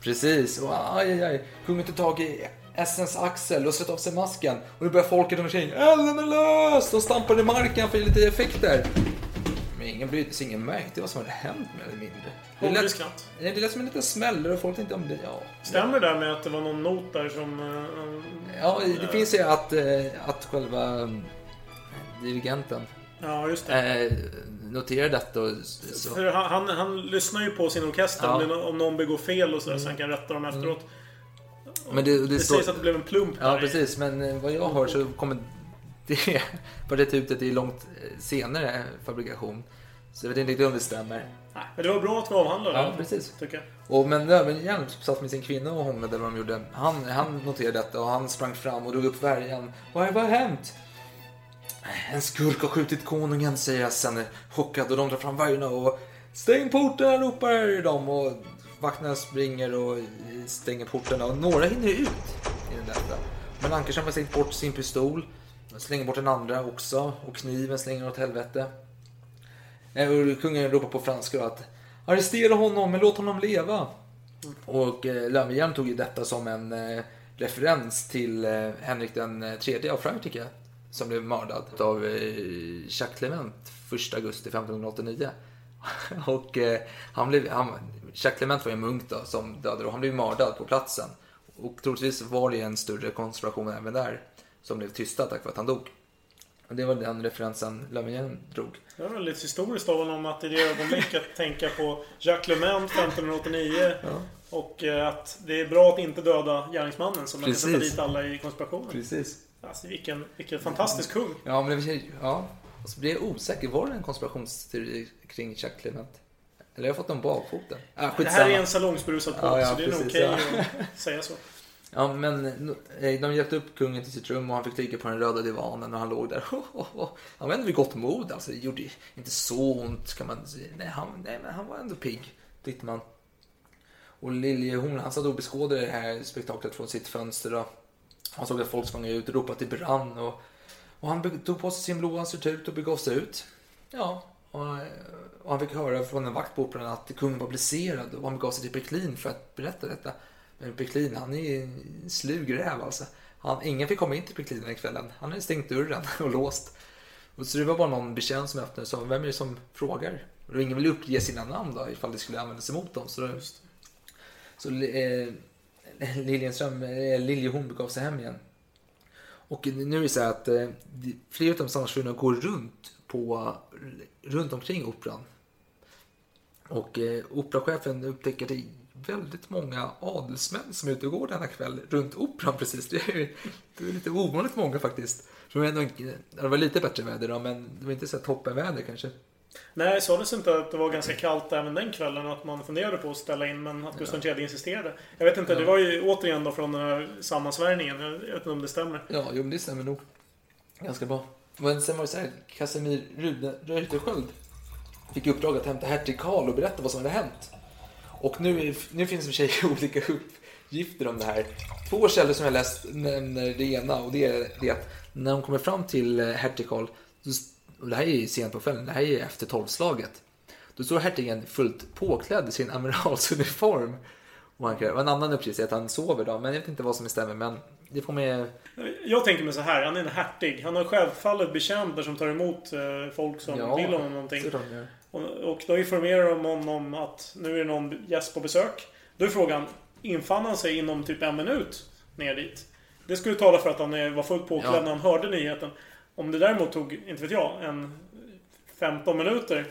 Precis, och aj aj aj. Kungen tog tag i Essens axel och slet av sig masken. Och nu börjar folket omkring, elden är lös! De stampade i marken för lite effekter. Men ingen brydde sig, ingen märkte vad som hade hänt mer eller mindre. Det lät, det lät som en liten smäll och folk tänkte om det, ja. Stämmer det där med att det var någon not där som... eh, Ja, det finns ju att, eh, att själva mm, dirigenten Ja, just det. eh, noterar detta och så. För han, han, han lyssnar ju på sin orkester Ja. om det- om någon begår fel och sådär så han kan rätta dem efteråt. Men det, det, Det står- sägs att det blev en plump Ja, där precis. Men eh, vad jag hör så kommer det [laughs] partiet ut i långt eh, senare fabrikation. Så jag vet inte riktigt om det stämmer. Nej, men det var bra att vi avhandlade Ja, det. precis. Tycker jag. Och, men Löwenhjelm satt med sin kvinna och hånglade vad de gjorde. Han, han noterade detta och han sprang fram och drog upp värjan. Vad, vad har hänt? En skurk har skjutit konungen, säger Essen chockad och de drar fram värjorna och stäng porten, ropar de och vakterna springer och stänger portarna och några hinner ut i den detta. Men Ankersson har slängt bort sin pistol, slänger bort den andra också och kniven slänger åt helvete. Eh, och kungen ropar på franska då att arrestera honom, men låt honom leva. Och eh, Löwenhjelm tog ju detta som en eh, referens till eh, Henrik den tredje av Frankrike som blev mördad av eh, Jacques Clement 1 augusti 1589. [laughs] och eh, han blev, han, Jacques Clement var ju en munk då som dödade och han blev mördad på platsen. Och troligtvis var det en större konspiration även där som blev tystad tack vare att han dog. Och det var den referensen Löwenhjelm drog. Det var väldigt historiskt av honom att i det ögonblicket [laughs] tänka på Jacques Lement 1589. Och eh, att det är bra att inte döda gärningsmannen som man kan sätta Precis. dit alla i konspirationen. Pretisk. Alltså vilken, vilken fantastisk kung. Ja, men det, ja. Och så blir jag osäker. Var det en konspirationsteori kring Jacques Clement? Eller har jag fått den bakfoten? Ah, Det här är en salongsberusad podd Ja, ja, så det är nog okej ja. att säga så. [laughs] Ja, men eh, de hjälpte upp kungen till sitt rum och han fick ligga på den röda divanen och han låg där. Han var ändå vid gott mod. Alltså, det gjorde inte så ont kan man säga. Nej, han, nej, men han var ändå pigg, tyckte man. Och Liljehorn, han satt och beskådade det här spektaklet från sitt fönster. Då. Han såg att folk sprang ut och ropade till brann. Och, och han tog på sig sin blåa surtut och begav sig ut. Ja, och, och han fick höra från en vakt på operan att kungen var blesserad och han begav sig till Peklin för att berätta detta. Men Peklin, han är en slug räv alltså. Han, ingen fick komma in till Peklin den kvällen. Han hade stängt dörren [laughs] och låst. Och så det var bara någon betjänt som öppnade så vem är det som frågar? Och ingen ville uppge sina namn då ifall det skulle användas emot dem. Så, då, så eh, [laughs] Liljenström, eh, Liljehorn begav sig hem igen. Och nu är det så här att eh, flera av de sammansvurna går runt, på, runt omkring operan. Och eh, operachefen upptäcker det väldigt många adelsmän som är ute och går denna kväll runt operan precis. Det är, det är lite ovanligt många faktiskt. Det, var ändå, det var lite bättre väder då, men det var inte så toppenväder kanske. Nej, sades inte att det var ganska kallt även den kvällen? Att man funderade på att ställa in, men att Gustav III insisterade? Jag vet inte, det var ju återigen då från den här sammansvärjningen. Jag vet inte om det stämmer. Ja, jo, det stämmer nog. Ganska bra. Men sen var det så här, Casimir Rune- Reuterskiöld fick i uppdrag att hämta hertig Karl och berätta vad som hade hänt. Och nu, nu finns det i och för sig olika uppgifter om det här. Två källor som jag läst nämner det ena och det är det att när de kommer fram till eh, hertig Karl, och det här är ju sent på kvällen, det här är ju efter tolvslaget. Då står hertigen fullt påklädd i sin [laughs] amiralsuniform. Och han, och en annan uppgift är att han sover då, men jag vet inte vad som stämmer. Men det får mig... Jag tänker mig så här, han är en hertig. Han har självfallet betjänter som tar emot eh, folk som Ja, vill honom någonting. de. Och, och då informerar de honom att nu är det någon gäst på besök. Då är frågan, infann han sig inom typ en minut ner dit? Det skulle tala för att han var fullt påklädd Ja. när han hörde nyheten. Om det däremot tog, inte vet jag, en 15 minuter.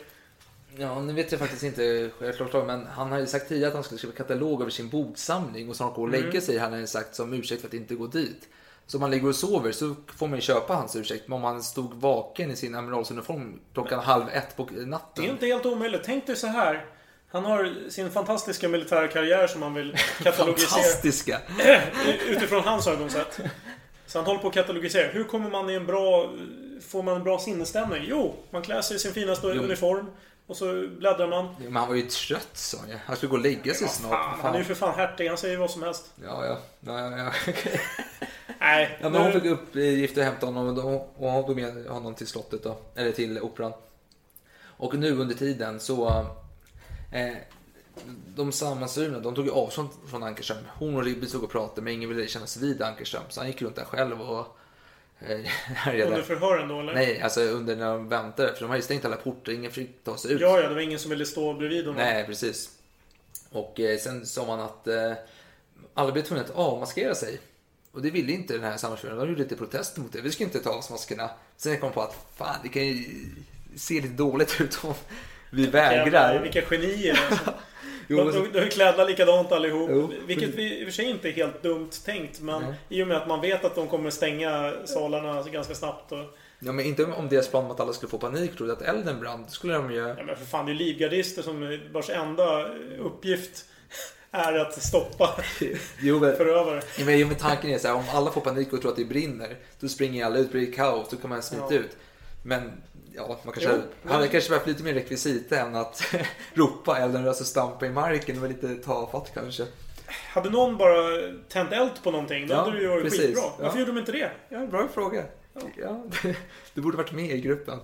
Ja, nu vet jag faktiskt inte självklart, men han har ju sagt tidigare att han skulle skriva katalog över sin boksamling och snart gå och lägga Mm. sig, han har sagt som ursäkt för att inte gå dit. Så om man ligger och sover så får man ju köpa hans ursäkt. Men om han stod vaken i sin amiralsuniform klockan halv ett på natten. Det är inte helt omöjligt. Tänk dig så här. Han har sin fantastiska militära karriär som han vill katalogisera. Fantastiska! [clears throat] Utifrån hans ögon sett. Så han håller på att katalogisera. Hur kommer man i en bra... Får man en bra sinnesstämning? Jo, man klär sig i sin finaste Jo. uniform. Och så bläddrar man. Ja, Men han var ju trött sa jag. Han skulle gå och lägga sig snart. Fan, han är ju för fan hertig. Han säger vad som helst. Ja, ja. ja, ja, ja. [laughs] Nej. Ja, men hon nu- fick uppgift att hämta honom och hon tog med honom till slottet då. Eller till operan. Och nu under tiden så... Eh, de sammansvurna, de tog ju avstånd från Ankerström. Hon och Ribby stod och pratade men ingen ville kännas vid Ankerström. Så han gick runt där själv och eh. [laughs] Under förhören då eller? Nej, alltså under när de väntade. För de har ju stängt alla portar, ingen fick ta sig ut. Ja, ja. Det var ingen som ville stå bredvid honom. Nej, precis. Och eh, sen sa man att eh, alla blev tvungna att avmaskera sig. Och det ville inte den här sammansvurna. De gjorde lite protester mot det. Vi ska inte ta av oss maskerna. Sen kom de på att fan, det kan ju se lite dåligt ut om vi vägrar. Vilka genier alltså. [laughs] Jo, de, de, är klädda likadant allihop. Jo, vilket vi, i och för sig inte är helt dumt tänkt. Men Nej. i och med att man vet att de kommer stänga salarna ganska snabbt. Och, Ja, men inte om deras plan att alla skulle få panik trodde att elden brann. Skulle de ju... ja, men för fan, det är livgardister som vars enda uppgift är att stoppa [laughs] Jo, men, förövare. ja, men, jo, men tanken är så här, om alla får panik och tror att det brinner, då springer alla ut, blir det kaos, då kan man smita Ja. ut. Men ja, man kanske Jo, men- hade kanske behövt lite mer rekvisita än att [laughs] ropa elden alltså stampa i marken. Det var lite tafatt kanske. Hade någon bara tänt eld på någonting, då Ja, hade det ju varit precis. skitbra. Varför Ja. gjorde de inte det? Ja, bra fråga. Ja, [laughs] du borde varit med i gruppen.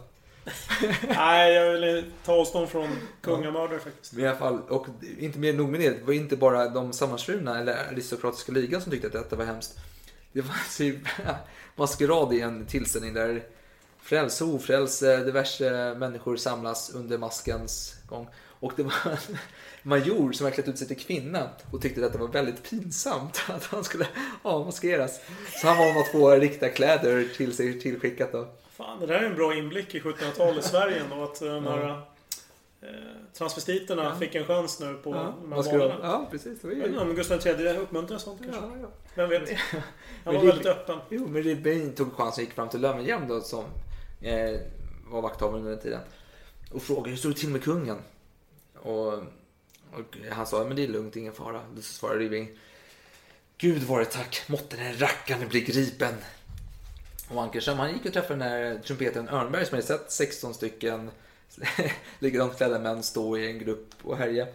[laughs] Nej, jag vill ta avstånd från kungamördare faktiskt. Men i alla fall, och inte mer nog med det, det var inte bara de sammansvurna eller aristokratiska ligan som tyckte att detta var hemskt. Det fanns ju maskerad i en tillställning där frälse och ofrälse, diverse människor samlas under maskens gång. Och det var en major som hade klätt ut sig till kvinna och tyckte att det var väldigt pinsamt [laughs] att han skulle avmaskeras. Så han var att få rikta kläder till sig tillskickat då. Fan, det där är en bra inblick i 1700-talets Sverige ändå. Att de här eh, transvestiterna fick en chans nu på Ja, de här banorna. Ja, precis. Det var Jag vet ju... inte om Gustav III uppmuntrar sånt kanske. Ja, ja. Vem vet? [laughs] Han var väldigt öppen. Jo, men Ribbein tog chansen och gick fram till Löwenhjelm då som eh, var vakthavare under den tiden. Och frågade hur stod det till med kungen? Och, och han sa men det är lugnt, ingen fara. Då svarade Ribbing Gud vare tack, måtte den rackaren bli gripen. Och Ankerström han gick och träffade den här trumpeten Örnberg som hade sett 16 stycken [laughs] likadant klädda män stå i en grupp och härja.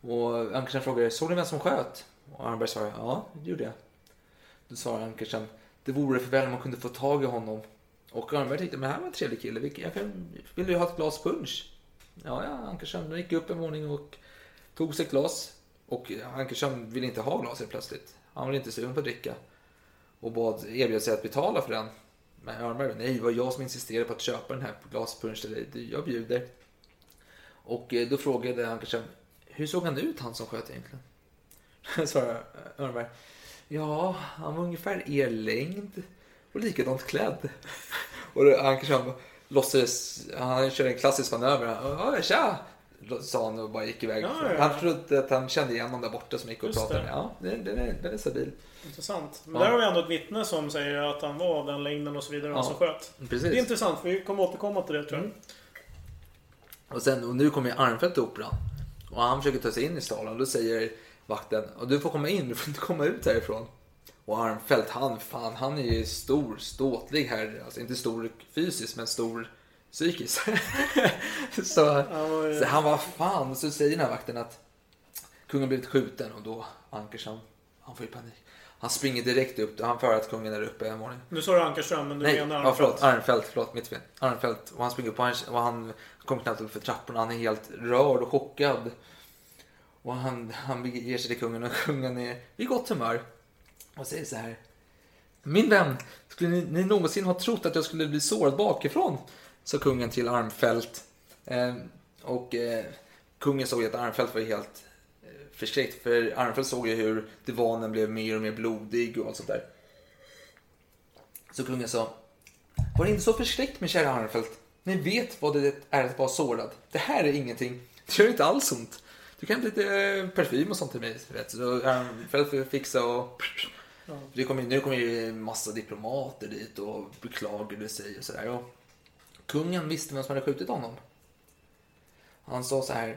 Och Ankerström frågade, såg ni vem som sköt? Och Örnberg svarade, ja det gjorde jag. Då svarade Ankerström, det vore för väl om man kunde få tag i honom. Och Örnberg tyckte, men här var en trevlig kille, jag kan, vill du ha ett glas punch? Ja, ja, Ankersson gick upp en våning och tog sig ett glas. Och Ankersson ville inte ha glaset plötsligt. Han var inte sugen på att dricka. Och bad, erbjöd sig att betala för den. Men Örnberg, nej, det var jag som insisterade på att köpa den här glaspunch till dig. Jag bjuder. Och eh, då frågade Ankersson, hur såg han ut han som sköt egentligen? [laughs] Svarade Örnberg, ja, han var ungefär er längd och likadant klädd. Och då Ankerström låtsades, han körde en klassisk manöver. Ja, tja! Sa han och bara gick iväg. Ja, ja, ja. Han trodde att han kände igen någon där borta som gick och Just pratade det. med. Ja, den, den, är, den är stabil. Intressant. Men där har vi ändå ett vittne som säger att han var av den längden och så vidare. Ja. som sköt. precis. Det är intressant. Vi kommer återkomma till det tror jag. Mm. Och, sen, och nu kommer ju Arnfeldt till operan. Och han försöker ta sig in i salen. Och då säger vakten, och du får komma in, du får inte komma ut härifrån. Och Arnfeldt, han, fan, han är ju stor, ståtlig här. Alltså inte stor fysiskt, men stor psykiskt. [laughs] så, så han var fan, så säger den här vakten att kungen blivit skjuten och då Ankersson, han får ju panik. Han springer direkt upp och han höra att kungen är uppe en morgon. Nu sa du Ankarström, men du Nej, menar ja, förlåt. Arnfeldt, förlåt, mitt fel. Arnfeldt. Och han springer upp och han, och han kommer knappt upp för trapporna. Han är helt rörd och chockad. Och han, han ger sig till kungen och kungen är vid gott humör. Och säger så här. Min vän, skulle ni, ni någonsin ha trott att jag skulle bli sårad bakifrån? Sa kungen till Armfelt. Eh, och eh, kungen såg ju att Armfelt var helt eh, förskräckt. För Armfelt såg ju hur divanen blev mer och mer blodig och allt sånt där. Så kungen sa, var inte så förskräckt min kära Armfelt? Ni vet vad det är att vara sårad. Det här är ingenting. Det gör inte alls ont. Du kan hämta lite eh, parfym och sånt till mig. Vet. Så Armfelt fick fixa och... Det kom, nu kom ju massa diplomater dit och beklagade sig och sådär. Och kungen visste vem som hade skjutit honom. Han sa så här.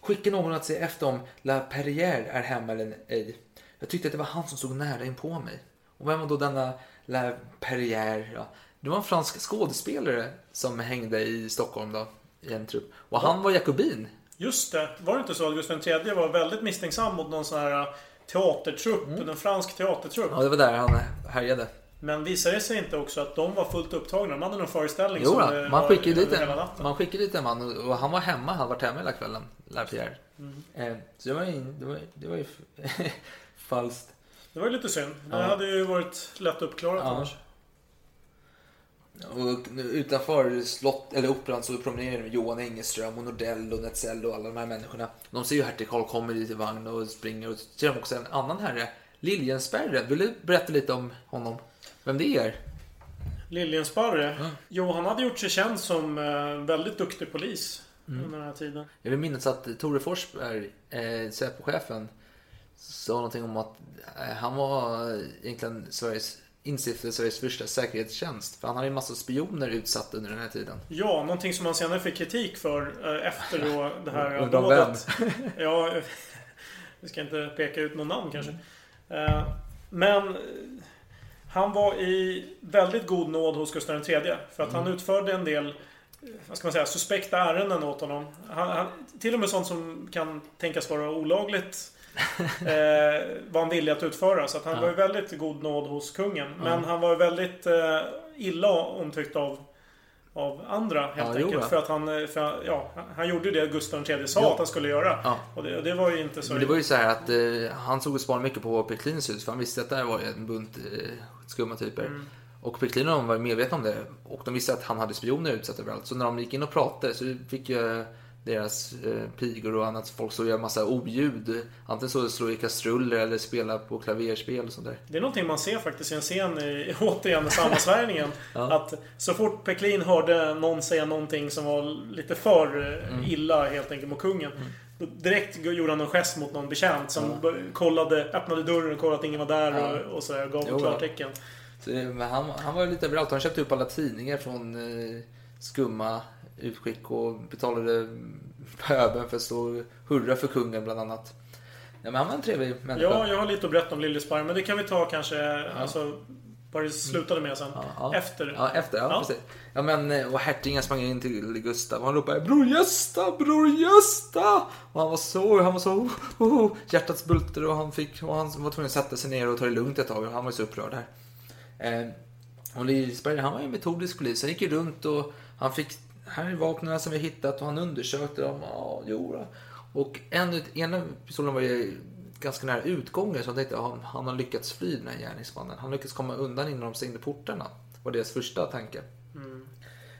Skicka någon att se efter om La Perrière är hemma eller ej. Jag tyckte att det var han som stod nära in på mig. Och vem var då denna La Perrière? Ja, det var en fransk skådespelare som hängde i Stockholm då, i en trupp. Och han var jakobin. Just det. Var det inte så att Gustav III var väldigt misstänksam mot någon sån här teatertrupp? En fransk teatertrupp. Mm. Ja, det var där han härjade. Men visade det sig inte också att de var fullt upptagna? De hade någon föreställning Jo, som eh, man var skickade dit en, man skickade dit en man och- han var hemma, han varit hemma hela kvällen, La Pierre. Mm. Eh, så det var ju, det var, det var ju [laughs] falskt. Det var ju lite synd. Det Ja. hade ju varit lätt uppklarat Ja. annars. Och utanför slott, eller operan så promenerar Johan Engelström och Nordell och Netzell och alla de här människorna. De ser ju hertig Karl kommer dit i vagn och springer och ser de också en annan herre, Liljensperre. Vill du berätta lite om honom? Vem det är? Liljensparre. Jo, han hade gjort sig känd som eh, väldigt duktig polis Mm. under den här tiden. Jag vill minnas att Tore Forsberg, eh, Säpo-chefen, sa någonting om att eh, han var egentligen Sveriges instiftade Sveriges första säkerhetstjänst. För han hade ju en massa spioner utsatta under den här tiden. Ja, någonting som han senare fick kritik för eh, efter då det här [laughs] dådet. [laughs] Ja, vi ska inte peka ut någon namn kanske. Eh, Men han var i väldigt god nåd hos Gustav III. För att han Mm. utförde en del vad ska man säga, suspekta ärenden åt honom. Han, han, till och med sånt som kan tänkas vara olagligt [laughs] eh, var han villig att utföra. Så att han Ja. var i väldigt god nåd hos kungen. Men Ja. han var väldigt eh, illa omtyckt av, av andra helt Ja, enkelt. För att han, eh, för, ja, han gjorde det Gustav III sa att han skulle göra. Och det, och det var ju inte så... Men det var ju så här att eh, han såg och spanade mycket på Peklinus hus för han visste att där var ju en bunt eh, skumma typer. Mm. Och Peklin och de var medvetna om det och de visste att han hade spioner utsatt överallt. Så när de gick in och pratade så fick ju deras eh, pigor och annat folk så göra massa oljud. Antingen så slå i kastruller eller spela på klaverspel och sånt där. Det är någonting man ser faktiskt i en scen i, [laughs] återigen, i sammansvärjningen. [laughs] Ja. Att så fort Peklin hörde någon säga någonting som var lite för eh, Mm. illa helt enkelt mot kungen. Då direkt gjorde han en gest mot någon betjänt som Ja. kollade, öppnade dörren och kollade att ingen var där Ja. och, och sådär. Gav Jo, klartecken. Så, men han, han var ju lite överallt. Han köpte upp alla tidningar från eh, skumma utskick och betalade pöben för att stå och hurra för kungen bland annat. Ja, men han var en trevlig människa. Ja, jag har lite att berätta om Liljesparre, men det kan vi ta kanske, alltså, vad det slutade med sen. Ja. Efter. Ja, efter. Ja, Ja. precis. Ja, men, eh, och hertigen sprang in till Gustav och han ropade Bror Gösta, Bror Gösta! Och han var så, han var så, oh, oh, hjärtats bulter och han fick, och han var tvungen att sätta sig ner och ta det lugnt ett tag och han var ju så upprörd här. Eh, och Lisberg, han var ju en metodisk polis. Han gick ju runt och han fick, här är vapnen som vi hittat och han undersökte dem. Ja, jo. Och en, ena pistolen var ju ganska nära utgången så han tänkte att han, han har lyckats fly den här gärningsmannen. Han lyckats komma undan innan de stängde portarna. var deras första tanke. Mm.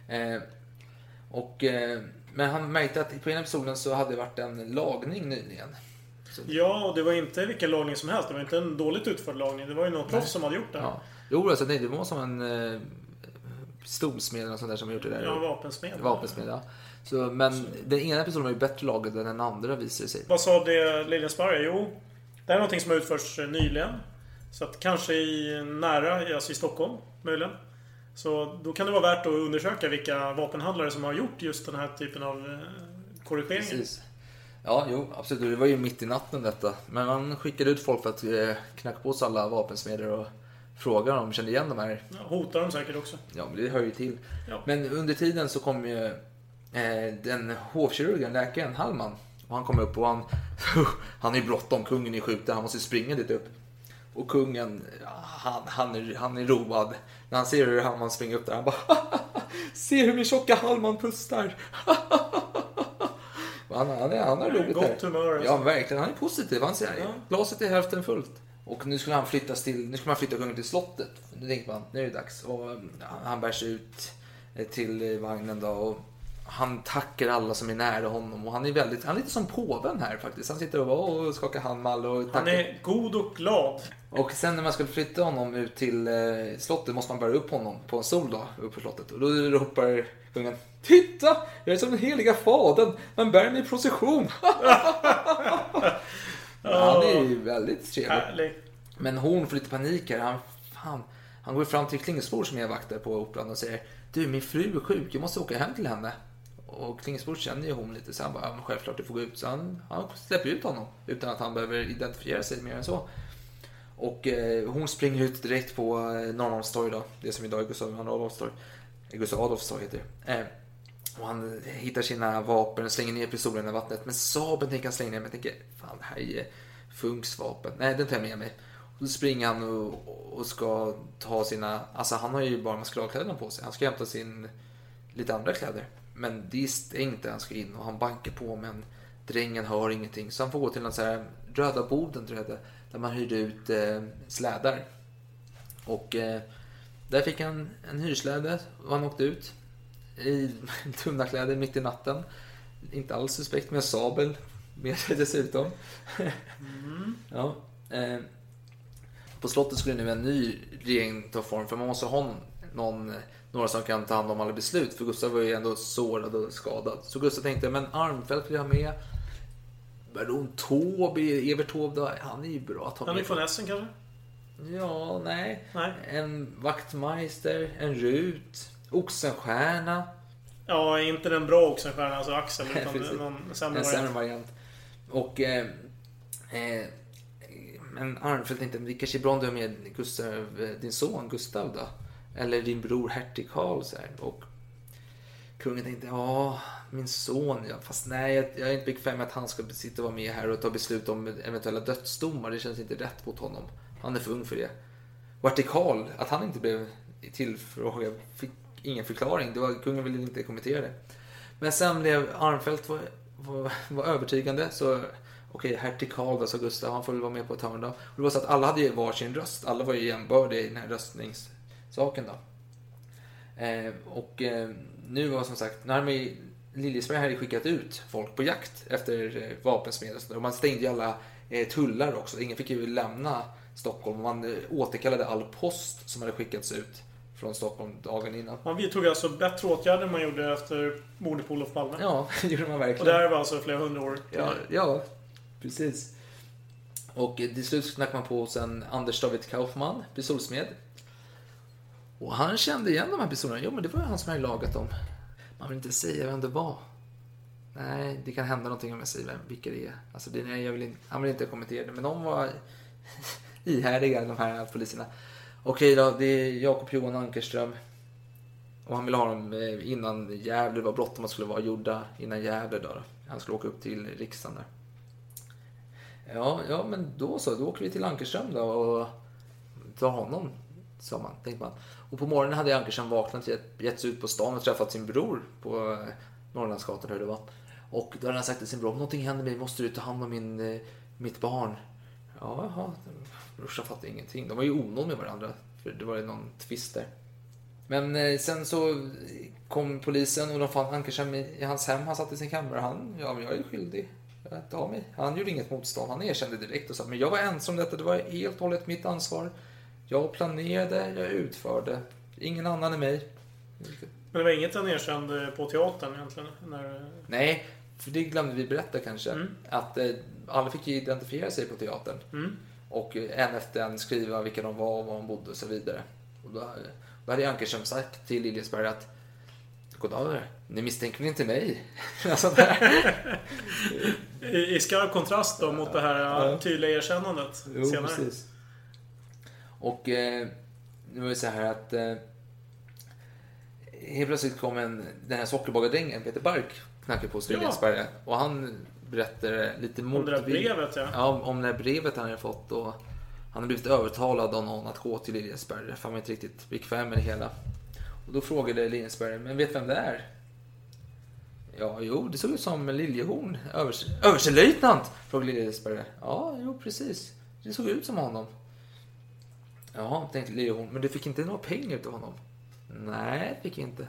Eh, och, eh, men han märkte att på ena pistolen så hade det varit en lagning nyligen. Så, Ja, och det var inte vilken lagning som helst. Det var inte en dåligt utförd lagning. Det var ju någon proffs som hade gjort det. ja. Jo, alltså, nej, det var som en pistolsmed eller sånt där som gjort det där. Ja, vapensmed. Vapensmed, ja. Så, men den ena episoden var ju bättre lagad än den andra visar det sig. Vad sa det Liljesparre? Jo, det här är någonting som har utförts eh, nyligen. Så att kanske i nära, alltså i Stockholm möjligen. Så då kan det vara värt att undersöka vilka vapenhandlare som har gjort just den här typen av eh, korrigeringar. Precis. Ja, jo, absolut. Det var ju mitt i natten detta. Men man skickade ut folk för att eh, knacka på sig alla vapensmeder och fråga om de kände igen de här. Ja, hotar de säkert också. Ja, men det hör ju till. Ja. Men under tiden så kom ju eh, den hovkirurgen, läkaren Hallman. Och han kom upp och han, [laughs] han är ju bråttom, kungen är skjuten, han måste springa dit upp. Och kungen, han, han, är, han är road. När han ser hur Hallman springer upp där, han bara [laughs] Se hur min tjocka Hallman pustar. [laughs] Han, han, är, han har roligt Gott humör, alltså. Ja, verkligen. Han är positiv. Han säger Ja. glaset är hälften fullt. Och nu skulle han flyttas till, nu skulle man flytta kungen till slottet. Nu tänkte man, nu är det dags. Och ja, han bär sig ut eh, till eh, vagnen då. Och han tackar alla som är nära honom. Och han är väldigt, han är lite som påven här faktiskt. Han sitter och, och skakar hand med alla och Han tackar. är god och glad. Och sen när man skulle flytta honom ut till eh, slottet måste man bära upp honom på en stol då, upp på slottet. Och då ropar kungen Titta! Jag är som den heliga fadern. Man bär mig i procession. [laughs] Han är ju väldigt trevlig. Härlig. Men hon får lite panik här. Han, fan, han går fram till Klingelsbor som är vakt där på operan och säger Du, min fru är sjuk. Jag måste åka hem till henne. Och Klingelsbor känner ju hon lite så han bara, ja, självklart du får gå ut. Så han, han släpper ut honom utan att han behöver identifiera sig mer än så. Och eh, hon springer ut direkt på eh, Norrmalmstorg då. Det som idag är Gustav Adolfs torg. Gustav Adolfs torg heter det. Eh, och han hittar sina vapen och slänger ner pistolen i vattnet. Men Saben tänker han slänga ner. Men jag tänker, fan det här är Funks vapen. Nej, den tar jag med mig. Och då springer han och, och ska ta sina, alltså han har ju bara maskeradkläderna på sig. Han ska hämta sin, lite andra kläder. Men det är stängt där han ska in och han bankar på men drängen hör ingenting. Så han får gå till någon sån här Röda Boden tror jag det, där man hyrde ut eh, slädar. Och eh, där fick han en hyrsläde och han åkte ut i [laughs] tunna kläder mitt i natten. Inte alls suspekt med sabel med sig [laughs] dessutom. ja, eh, på slottet skulle nu en ny regering ta form för man måste ha någon, några som kan ta hand om alla beslut. För Gustav var ju ändå sårad och skadad. Så Gustav tänkte, men Armfelt vill jag ha med. Baron Taube, Evert Taube, han är ju bra att ha Han är med. från Essen kanske? Ja, nej. Nej. En vaktmeister, en Rut, Oxenstierna. Ja, inte den bra Oxenstierna, alltså Axel, utan någon sämre en sämre variant. Och... Eh, eh, men Arnfeldt tänkte, vi kanske är bra om du har med Gustav, eh, din son Gustav då? Eller din bror hertig Karl så här. Och kungen tänkte, ja, min son, ja, fast nej, jag, jag är inte bekväm med att han ska sitta och vara med här och ta beslut om eventuella dödsdomar. Det känns inte rätt mot honom. Han är för ung för det. Och hertig Karl, att han inte blev tillfrågad, fick ingen förklaring. Det var, kungen ville inte kommentera det. Men sen blev Armfelt var, var, var övertygande. Så okej, hertig Karl då, sa Gustav. Han får väl vara med på ett hörn då. Och det var så att alla hade ju varsin röst. Alla var ju jämbördiga i den här röstningssaken då. Eh, och eh, nu var som sagt, när hade Liljesberg hade skickat ut folk på jakt efter eh, vapensmeder och. Och man stängde ju alla eh, tullar också. Ingen fick ju lämna Stockholm. Man eh, återkallade all post som hade skickats ut från Stockholm dagen innan. Man vidtog alltså bättre åtgärder än man gjorde efter mordet på Olof Palme. Ja, [laughs] det gjorde man Och verkligen. det här var alltså flera hundra år Ja, ja precis. Och till slut knackade man på hos en Anders David Kaufman, pistolsmed. Och han kände igen de här pistolerna. Jo, men det var ju han som hade lagat dem. Man vill inte säga vem det var. Nej, det kan hända någonting om jag säger vem, vilka det är. Alltså, det, nej, jag vill inte, han vill inte kommentera det, men de var [laughs] ihärdiga, de här poliserna. Okej då, det är Jakob Johan Ankerström. Och han ville ha dem eh, innan Gävle, det var bråttom att skulle vara gjorda innan Gävle då. Han skulle åka upp till riksdagen där. Ja, ja men då så, då åker vi till Ankerström då och tar honom, sa man, tänkte man. Och på morgonen hade Ankerström vaknat, gett- sig ut på stan och träffat sin bror på eh, Norrlandsgatan, hur det var. Och då hade han sagt till sin bror, om någonting händer mig måste du ta hand om min, eh, mitt barn. Ja, jaha. Brorsan fattade ingenting. De var ju onåd med varandra, för det var ju någon tvist där. Men eh, sen så kom polisen och de fann Ankerström i, hans hem. Han satt i sin kammare. Han, ja men jag är skyldig. Jag tar mig. Han gjorde inget motstånd. Han erkände direkt och sa, men jag var ensam om detta. Det var helt och hållet mitt ansvar. Jag planerade, jag utförde. Ingen annan än mig. Men det var inget han erkände på teatern egentligen? När... Nej, för det glömde vi berätta kanske. Mm. Att eh, alla fick ju identifiera sig på teatern. Mm. Och en efter en skriva vilka de var och var de bodde och så vidare. Och då, då hade Ankerström sagt till Liljesberg att Goddag, ni misstänker inte mig. [laughs] Där. I, I skarp kontrast då mot det här tydliga erkännandet Jo, senare. precis. Och eh, nu var det så här att eh, helt plötsligt kom en, den här sockerbagardrängen, Peter Bark, knackade på hos Ja. Och han berättade lite Om det där brevet, ja. Ja, om det här brevet han hade fått. Och han hade blivit övertalad av någon att gå till Liljesberg. För han var inte riktigt bekväm med det hela. Och då frågade Liljesberg, men vet vem det är? Ja, jo, det såg ut som Liljehorn. Övers överstelöjtnant! Frågade Liljesberg. Ja, jo, precis. Det såg ut som honom. Ja, tänkte Liljehorn. Men du fick inte några pengar utav honom? Nej, fick jag inte.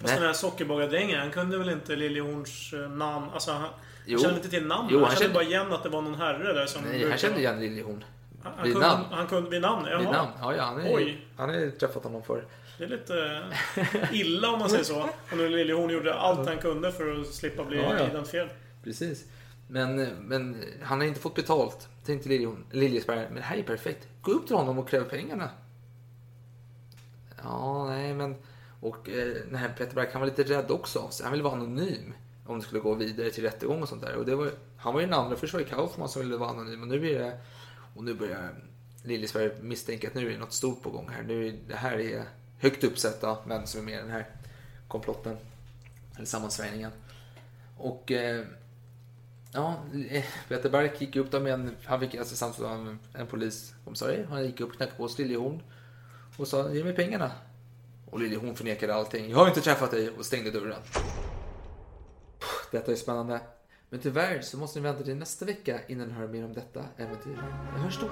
Fast den här sockerbagardrängen, han kunde väl inte Liljehorns eh, namn? Alltså, han, Jo. han kände inte till namnet. Jo, han, han kände bara igen att det var någon herre där som... Nej, brukade- han kände igen Liljehorn. Han, han, kunde, namn. han kunde vid namn? Jaha. Vid namn. Ja, ja, han är, Oj. han har träffat honom förr. Det är lite illa om man säger så. Och nu Liljehorn gjorde allt han kunde för att slippa bli Ja, ja. identifierad. Precis. Men, men han har inte fått betalt. Tänkte Liljesberg, men det här är perfekt. Gå upp till honom och kräv pengarna. Ja, nej, men... Och eh, den här Peter Berg, han var lite rädd också. av sig, han ville vara anonym. Om det skulle gå vidare till rättegång och sånt där. Och det var, han var ju den andra. Först var det Kaufman som ville vara anonym. Och nu är det... Och nu börjar Liljesberg misstänka att nu är det något stort på gång här. Nu är, det här är högt uppsatta män som är med i den här komplotten. Eller sammansvärjningen. Och... Eh, Ja, eh, Peter Bark gick upp där med en, han fick alltså samtal av en, en poliskommissarie. Han gick upp och knackade på hos Liljehorn och sa ge mig pengarna. Och hon förnekade allting. Jag har inte träffat dig och stängde dörren. Detta är spännande. Men tyvärr så måste ni vänta till nästa vecka innan ni hör mer om detta äventyr. Vi hörs då.